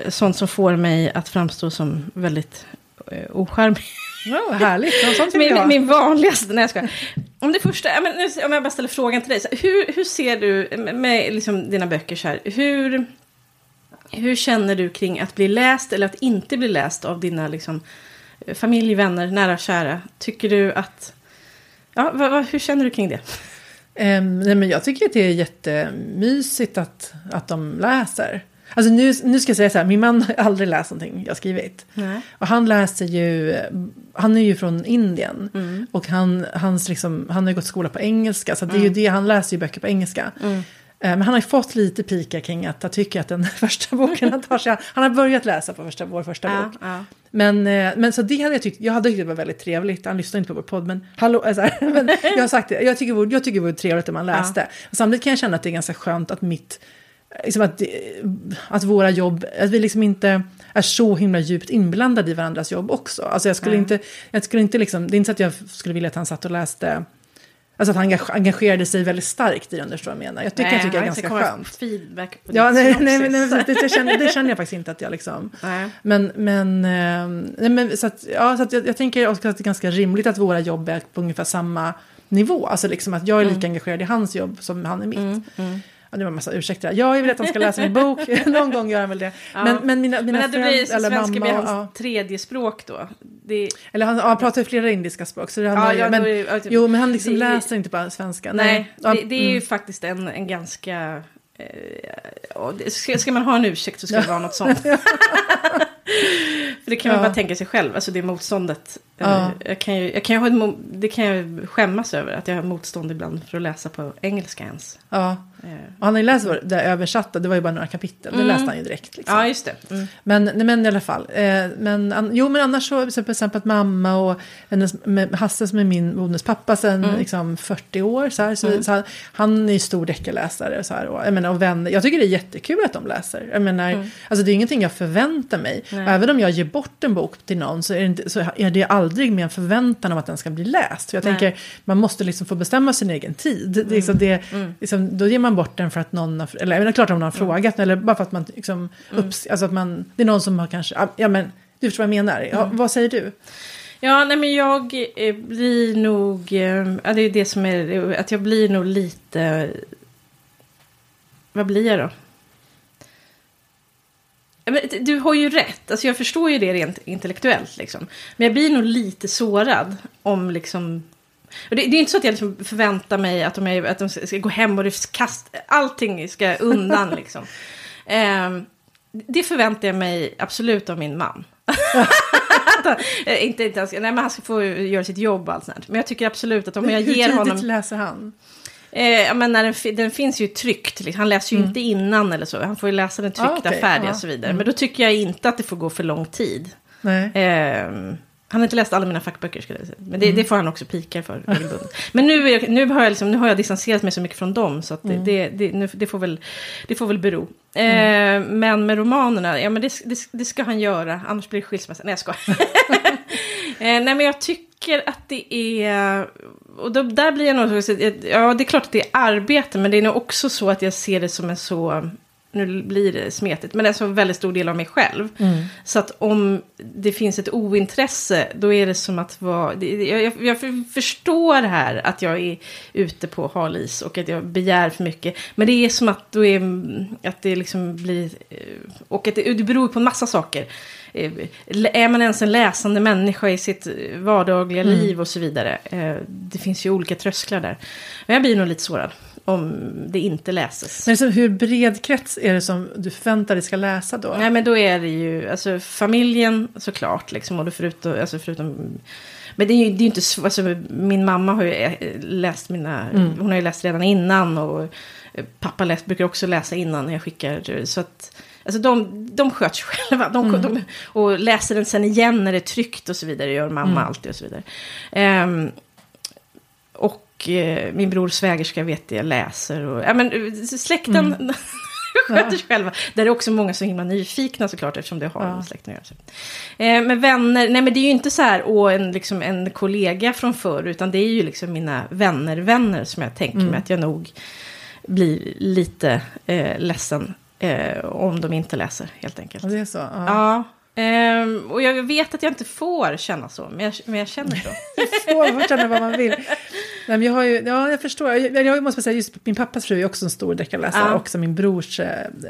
sånt som får mig att framstå som väldigt eh, ja, vad härligt. Sånt Min, ha. min vanligaste, nej jag skojar. Om det första, men, nu- om jag bara ställer frågan till dig. Så, hur, hur ser du med, liksom, dina böcker så här, hur, hur känner du kring att bli läst eller att inte bli läst av dina liksom, familj, vänner, nära och kära? Tycker du att, ja, vad, vad, hur känner du kring det? Ehm, nej, men jag tycker att det är jättemysigt att, att de läser. Alltså nu, nu ska jag säga så här, min man har aldrig läst någonting jag skrivit. Nej. Och han läser ju, han är ju från Indien. Mm. Och han, hans liksom, han har ju gått skola på engelska, så det är ju det, han läser ju böcker på engelska. Mm. Eh, Men han har ju fått lite pikar kring att han tycker att den första boken han tar sig an- Han har börjat läsa på första, vår första Ja, bok. ja. Men, eh, men så det hade jag tyckt, jag hade tyckt det var väldigt trevligt. Han lyssnar inte på vår podd, men hallå, alltså, men jag har sagt det, jag tycker, jag tycker det vore trevligt om man läste. Samtidigt kan jag känna att det är ganska skönt att mitt, liksom att, det- att våra jobb, att vi liksom inte är så himla djupt inblandade i varandras jobb också. Alltså jag skulle Nej. inte, jag skulle inte liksom, det är inte så att jag skulle vilja att han satt och läste, alltså att han engage- engagerade sig väldigt starkt i du förstår jag menar. Jag tycker, jag tycker det är ganska skönt. feedback på Ja, nej, nej, men nej, det, det, känner, det känner jag faktiskt inte att jag liksom... Nej. Men, men, eh, nej, men så att, ja, så att jag, jag tänker också att det är ganska rimligt att våra jobb är på ungefär samma nivå. Alltså liksom att jag är lika engagerad i hans jobb som han är mitt. Ja, det var en massa ursäkter. Ja, jag vill att han ska läsa min bok. Någon gång gör han väl det. Ja. Men, men mina, mina Men det blir eller svenska blir hans ja. tredje språk då? Det, Eller han, ja, han pratar ju flera indiska språk. Så det Ja, ju- men, det- typ- jo, men han liksom det- läser inte bara svenska. nej, Ja, det, det är ju mm. faktiskt en, en ganska... Eh, ska, ska man ha en ursäkt så ska det vara något sånt. För det kan man Ja. bara tänka sig själv, alltså det motståndet. Eh, Ja. Jag kan ju, jag kan ju ha ett, det kan jag skämmas över, att jag har motstånd ibland för att läsa på engelska ens. ja. Eh, Och han har ju läst det översatta, det var ju bara några kapitel. Det Mm. läste han ju direkt. Liksom. Ja, just det. Mm. Men, nej, men i alla fall. Eh, men, an, jo, men annars så, till exempel att mamma och hennes, med Hasse som är min bonus pappa sedan Mm. liksom 40 år. Så här, så, så här, han är ju stor deckarläsare. Så här, och, jag, menar, och vänner. jag tycker det är jättekul att de läser. Jag menar, alltså, det är ingenting jag förväntar mig. Mm. Nej. Även om jag ger bort en bok till någon så är det, inte, så är det aldrig med en förväntan om att den ska bli läst. För jag Nej. Mm. tänker, man måste liksom få bestämma sin egen tid. Är liksom det, liksom, då ger man bort den för att någon har, eller det är klart om någon har frågat, eller bara för att man liksom, Mm. upps, alltså att man, det är någon som har kanske, ja, ja men du förstår vad jag menar. Ja, Mm. vad säger du? Ja, nej men jag eh, blir nog... Eh, ja, det är det som är... Att jag blir nog lite... Vad blir jag då? Du har ju rätt. Alltså jag förstår ju det rent intellektuellt. Liksom. Men jag blir nog lite sårad om liksom... Det, det är inte så att jag liksom förväntar mig att de, är, att de ska gå hem och det kast, allting ska undan. liksom. Ehm, det förväntar jag mig absolut av min man. Eh, inte, inte, nej, men han ska få göra sitt jobb och allt sånt. Men jag tycker absolut att om jag Hur ger tidigt honom... läser han? Eh, men när den, den finns ju tryckt. Liksom. Han läser ju inte innan eller så. Han får ju läsa den tryckta Ah, okej. färdig Ja. och så vidare. Men då tycker jag inte att det får gå för lång tid. Eh, han har inte läst alla mina fackböcker skulle jag säga. Men det, det får han också pikar för regelbundet. Men nu, jag, nu, har jag liksom, nu har jag distanserat mig så mycket från dem. Så det, det, det, nu, det, får väl, det får väl bero. Eh, Men med romanerna, ja men det, det, det ska han göra. Annars blir det skilsmässa. Nej jag skojar. eh, nej men jag tycker att det är... Och då, där blir jag nog... så- Ja det är klart att det är arbete. Men det är nog också så att jag ser det som en så nu blir det smetigt, men alltså en väldigt stor del av mig själv. Så att om det finns ett ointresse, då är det som att vara... det- Jag, jag, förstår här att jag är ute på hal is och att jag begär för mycket. Men det är som att, då är, att det liksom blir... eh, Och att det, det beror på en massa saker. Eh, Är man ens en läsande människa i sitt eh, vardagliga liv och så vidare. Eh, Det finns ju olika trösklar där. Men jag blir nog lite sårad om det inte läses. Men så hur bred krets är det som du förväntar dig ska läsa då? Nej men då är det ju, alltså familjen såklart liksom. Och förutom, alltså förutom men det är ju det är inte, alltså min mamma har ju läst mina, hon har ju läst redan innan. Och pappa läst, brukar också läsa innan när jag skickar. Så att, alltså de, de sköts själva. De, de, och läser den sen igen när det är tryckt och så vidare. gör mamma alltid och så vidare. Ehm, och eh, min bror svägerska vet jag läser. Och, ja, men, eh, släkten sköter sig själva. Där är också många så himla nyfikna såklart eftersom det har Ja. med släkten att göra. Eh, men vänner, nej men det är ju inte så här åh, en, liksom, en kollega från förr. Utan det är ju liksom mina vänner, vänner som jag tänker mig att jag nog blir lite eh, ledsen. Eh, om de inte läser helt enkelt. Det är så? Ja. Ja. Ehm, och jag vet att jag inte får känna så, men jag, men jag känner så. Får man känna vad man vill. Nej, jag har ju, ja, jag förstår. Jag, jag måste säga, just min pappas fru är också en stor deckarläsare. Ja. Också min brors eh,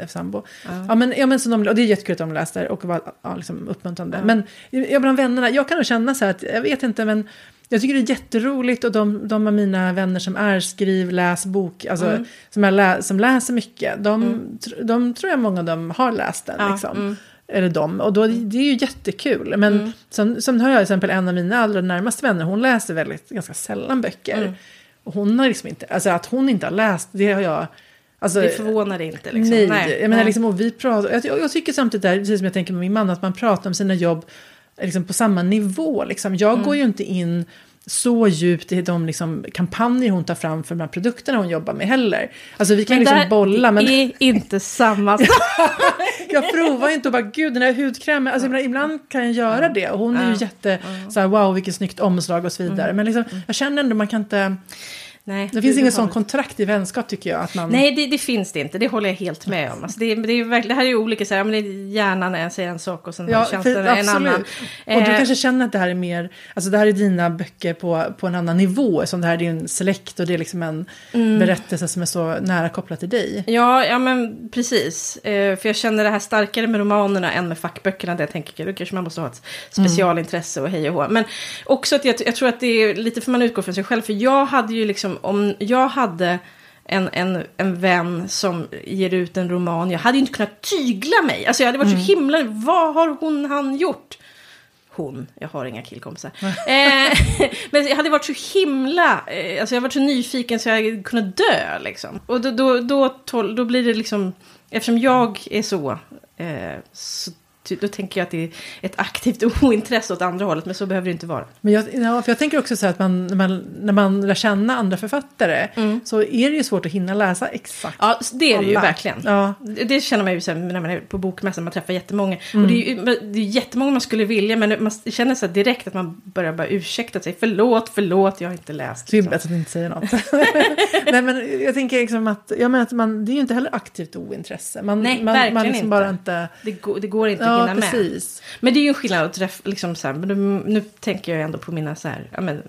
sambo. Ja. men, ja, men så de, och det är jättekul att de läste och var ja, liksom uppmuntrande. Men jag bland vännerna, jag kan nog känna så här att, jag vet inte, men jag tycker det är jätteroligt och de, de av mina vänner som är skriv, läs, bok, alltså, Mm. som, lä, som läser mycket, de, tr- de tror jag många av dem har läst den. Ja, liksom. mm. Eller dem. Och då, det är ju jättekul. Men Mm. sen, sen har jag till exempel en av mina allra närmaste vänner, hon läser väldigt, ganska sällan böcker. Mm. Och hon har liksom inte, alltså att hon inte har läst, det har jag... Alltså, Det förvånar inte liksom. Nej, jag menar nej. liksom, och vi pratar, jag, jag tycker samtidigt där, precis som jag tänker med min man, att man pratar om sina jobb liksom på samma nivå. Liksom. Jag Mm. går ju inte in så djupt i de liksom, kampanjer hon tar fram för de här produkterna hon jobbar med heller. Alltså vi kan Men liksom där bolla, men är inte samma sak. jag provar ju inte och bara gud den här hudkrämen, alltså ibland, ibland kan jag göra det och hon är ju jätte så här, wow vilket snyggt omslag och så vidare. Men liksom, jag känner ändå man kan inte, Nej, det finns ingen sån kontrakt i vänskap tycker jag. Att man, Nej, det, det finns det inte. Det håller jag helt med om. Alltså det, det, är det här är olika, så här, men det är hjärnan säger en sak och sen Ja, för, det en annan. Och du Eh, kanske känner att det här är mer, alltså det här är dina böcker på, på en annan nivå. Som det här är din släkt och det är liksom en Mm. berättelse som är så nära kopplad till dig. Ja, ja men precis. Eh, för jag känner det här starkare med romanerna än med fackböckerna. Där jag tänker, då kanske man måste ha ett specialintresse och hej och hå. Men också att jag, jag tror att det är lite för man utgår från sig själv. För jag hade ju liksom, om jag hade en, en, en vän som ger ut en roman. Jag hade ju inte kunnat tygla mig. Alltså jag hade varit så himla, vad har hon, han gjort? Hon, jag har inga killkompisar. eh, men jag hade varit så himla, eh, alltså jag hade varit så nyfiken så jag hade kunnat dö liksom. Och då, då, då, tol, då blir det liksom, eftersom jag är så, eh, så då tänker jag att det är ett aktivt ointresse åt andra hållet, men så behöver det inte vara. Men jag, ja, för jag tänker också så här att man, när, man, när man lär känna andra författare så är det ju svårt att hinna läsa exakt. Ja, det är det ju verkligen. Ja. Det det känner man ju sen när man är på bokmässan, man träffar jättemånga. Och det är ju det är jättemånga man skulle vilja, men man känner så direkt att man börjar bara ursäkta sig. Förlåt, förlåt, jag har inte läst. Det är liksom. bättre att inte säga något. Nej men jag tänker liksom att, jag menar att man, det är ju inte heller aktivt ointresse. Man, Nej, man, verkligen man liksom inte. bara inte... Det, går, det går inte att Ja, hinna med. Men det är ju en skillnad att träffa, liksom så här, nu, nu tänker jag ändå på mina så här, ja, men,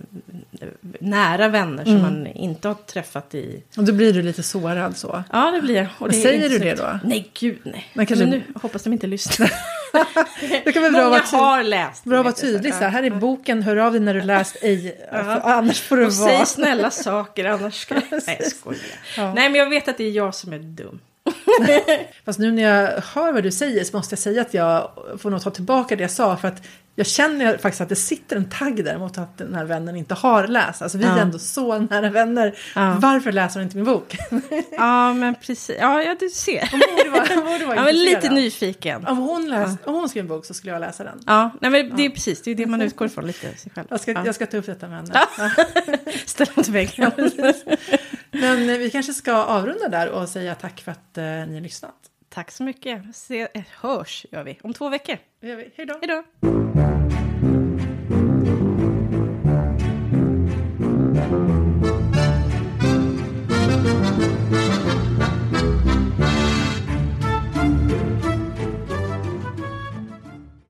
nära vänner som man inte har träffat i... Och då blir du lite sårad så. Ja, det blir jag. Och det säger du det då? Nej, gud nej. Men kanske- Men nu hoppas de inte lyssnar. Det kan bra Många vara, ty- har läst. bra att vara tydlig. Så här, ja. här är boken, hör av dig när du läst ej. För annars får du Och vara... säg snälla saker, annars ska jag... Nej, jag skojar. Ja. Nej, men jag vet att det är jag som är dum. Fast nu när jag hör vad du säger så måste jag säga att jag får nog ta tillbaka det jag sa. För att jag känner faktiskt att det sitter en tagg där mot att den här vännen inte har läst. Alltså vi är Ja. ändå så nära vänner. Ja. Varför läser hon inte min bok? Ja, men precis. Ja, ja du ser. Hon borde vara, hon borde vara Ja, men lite nyfiken. Om hon, läs, om hon skrev en bok så skulle jag läsa den. Ja, nej, men det är precis. Det är det man utgår ifrån lite sig själv. Jag ska, ja. jag ska ta upp detta med henne. Ställa mot väggen. Men eh, vi kanske ska avrunda där och säga tack för att eh, ni har lyssnat. Tack så mycket. Se, eh, hörs gör vi om två veckor. Det gör. Hej då. Hej då.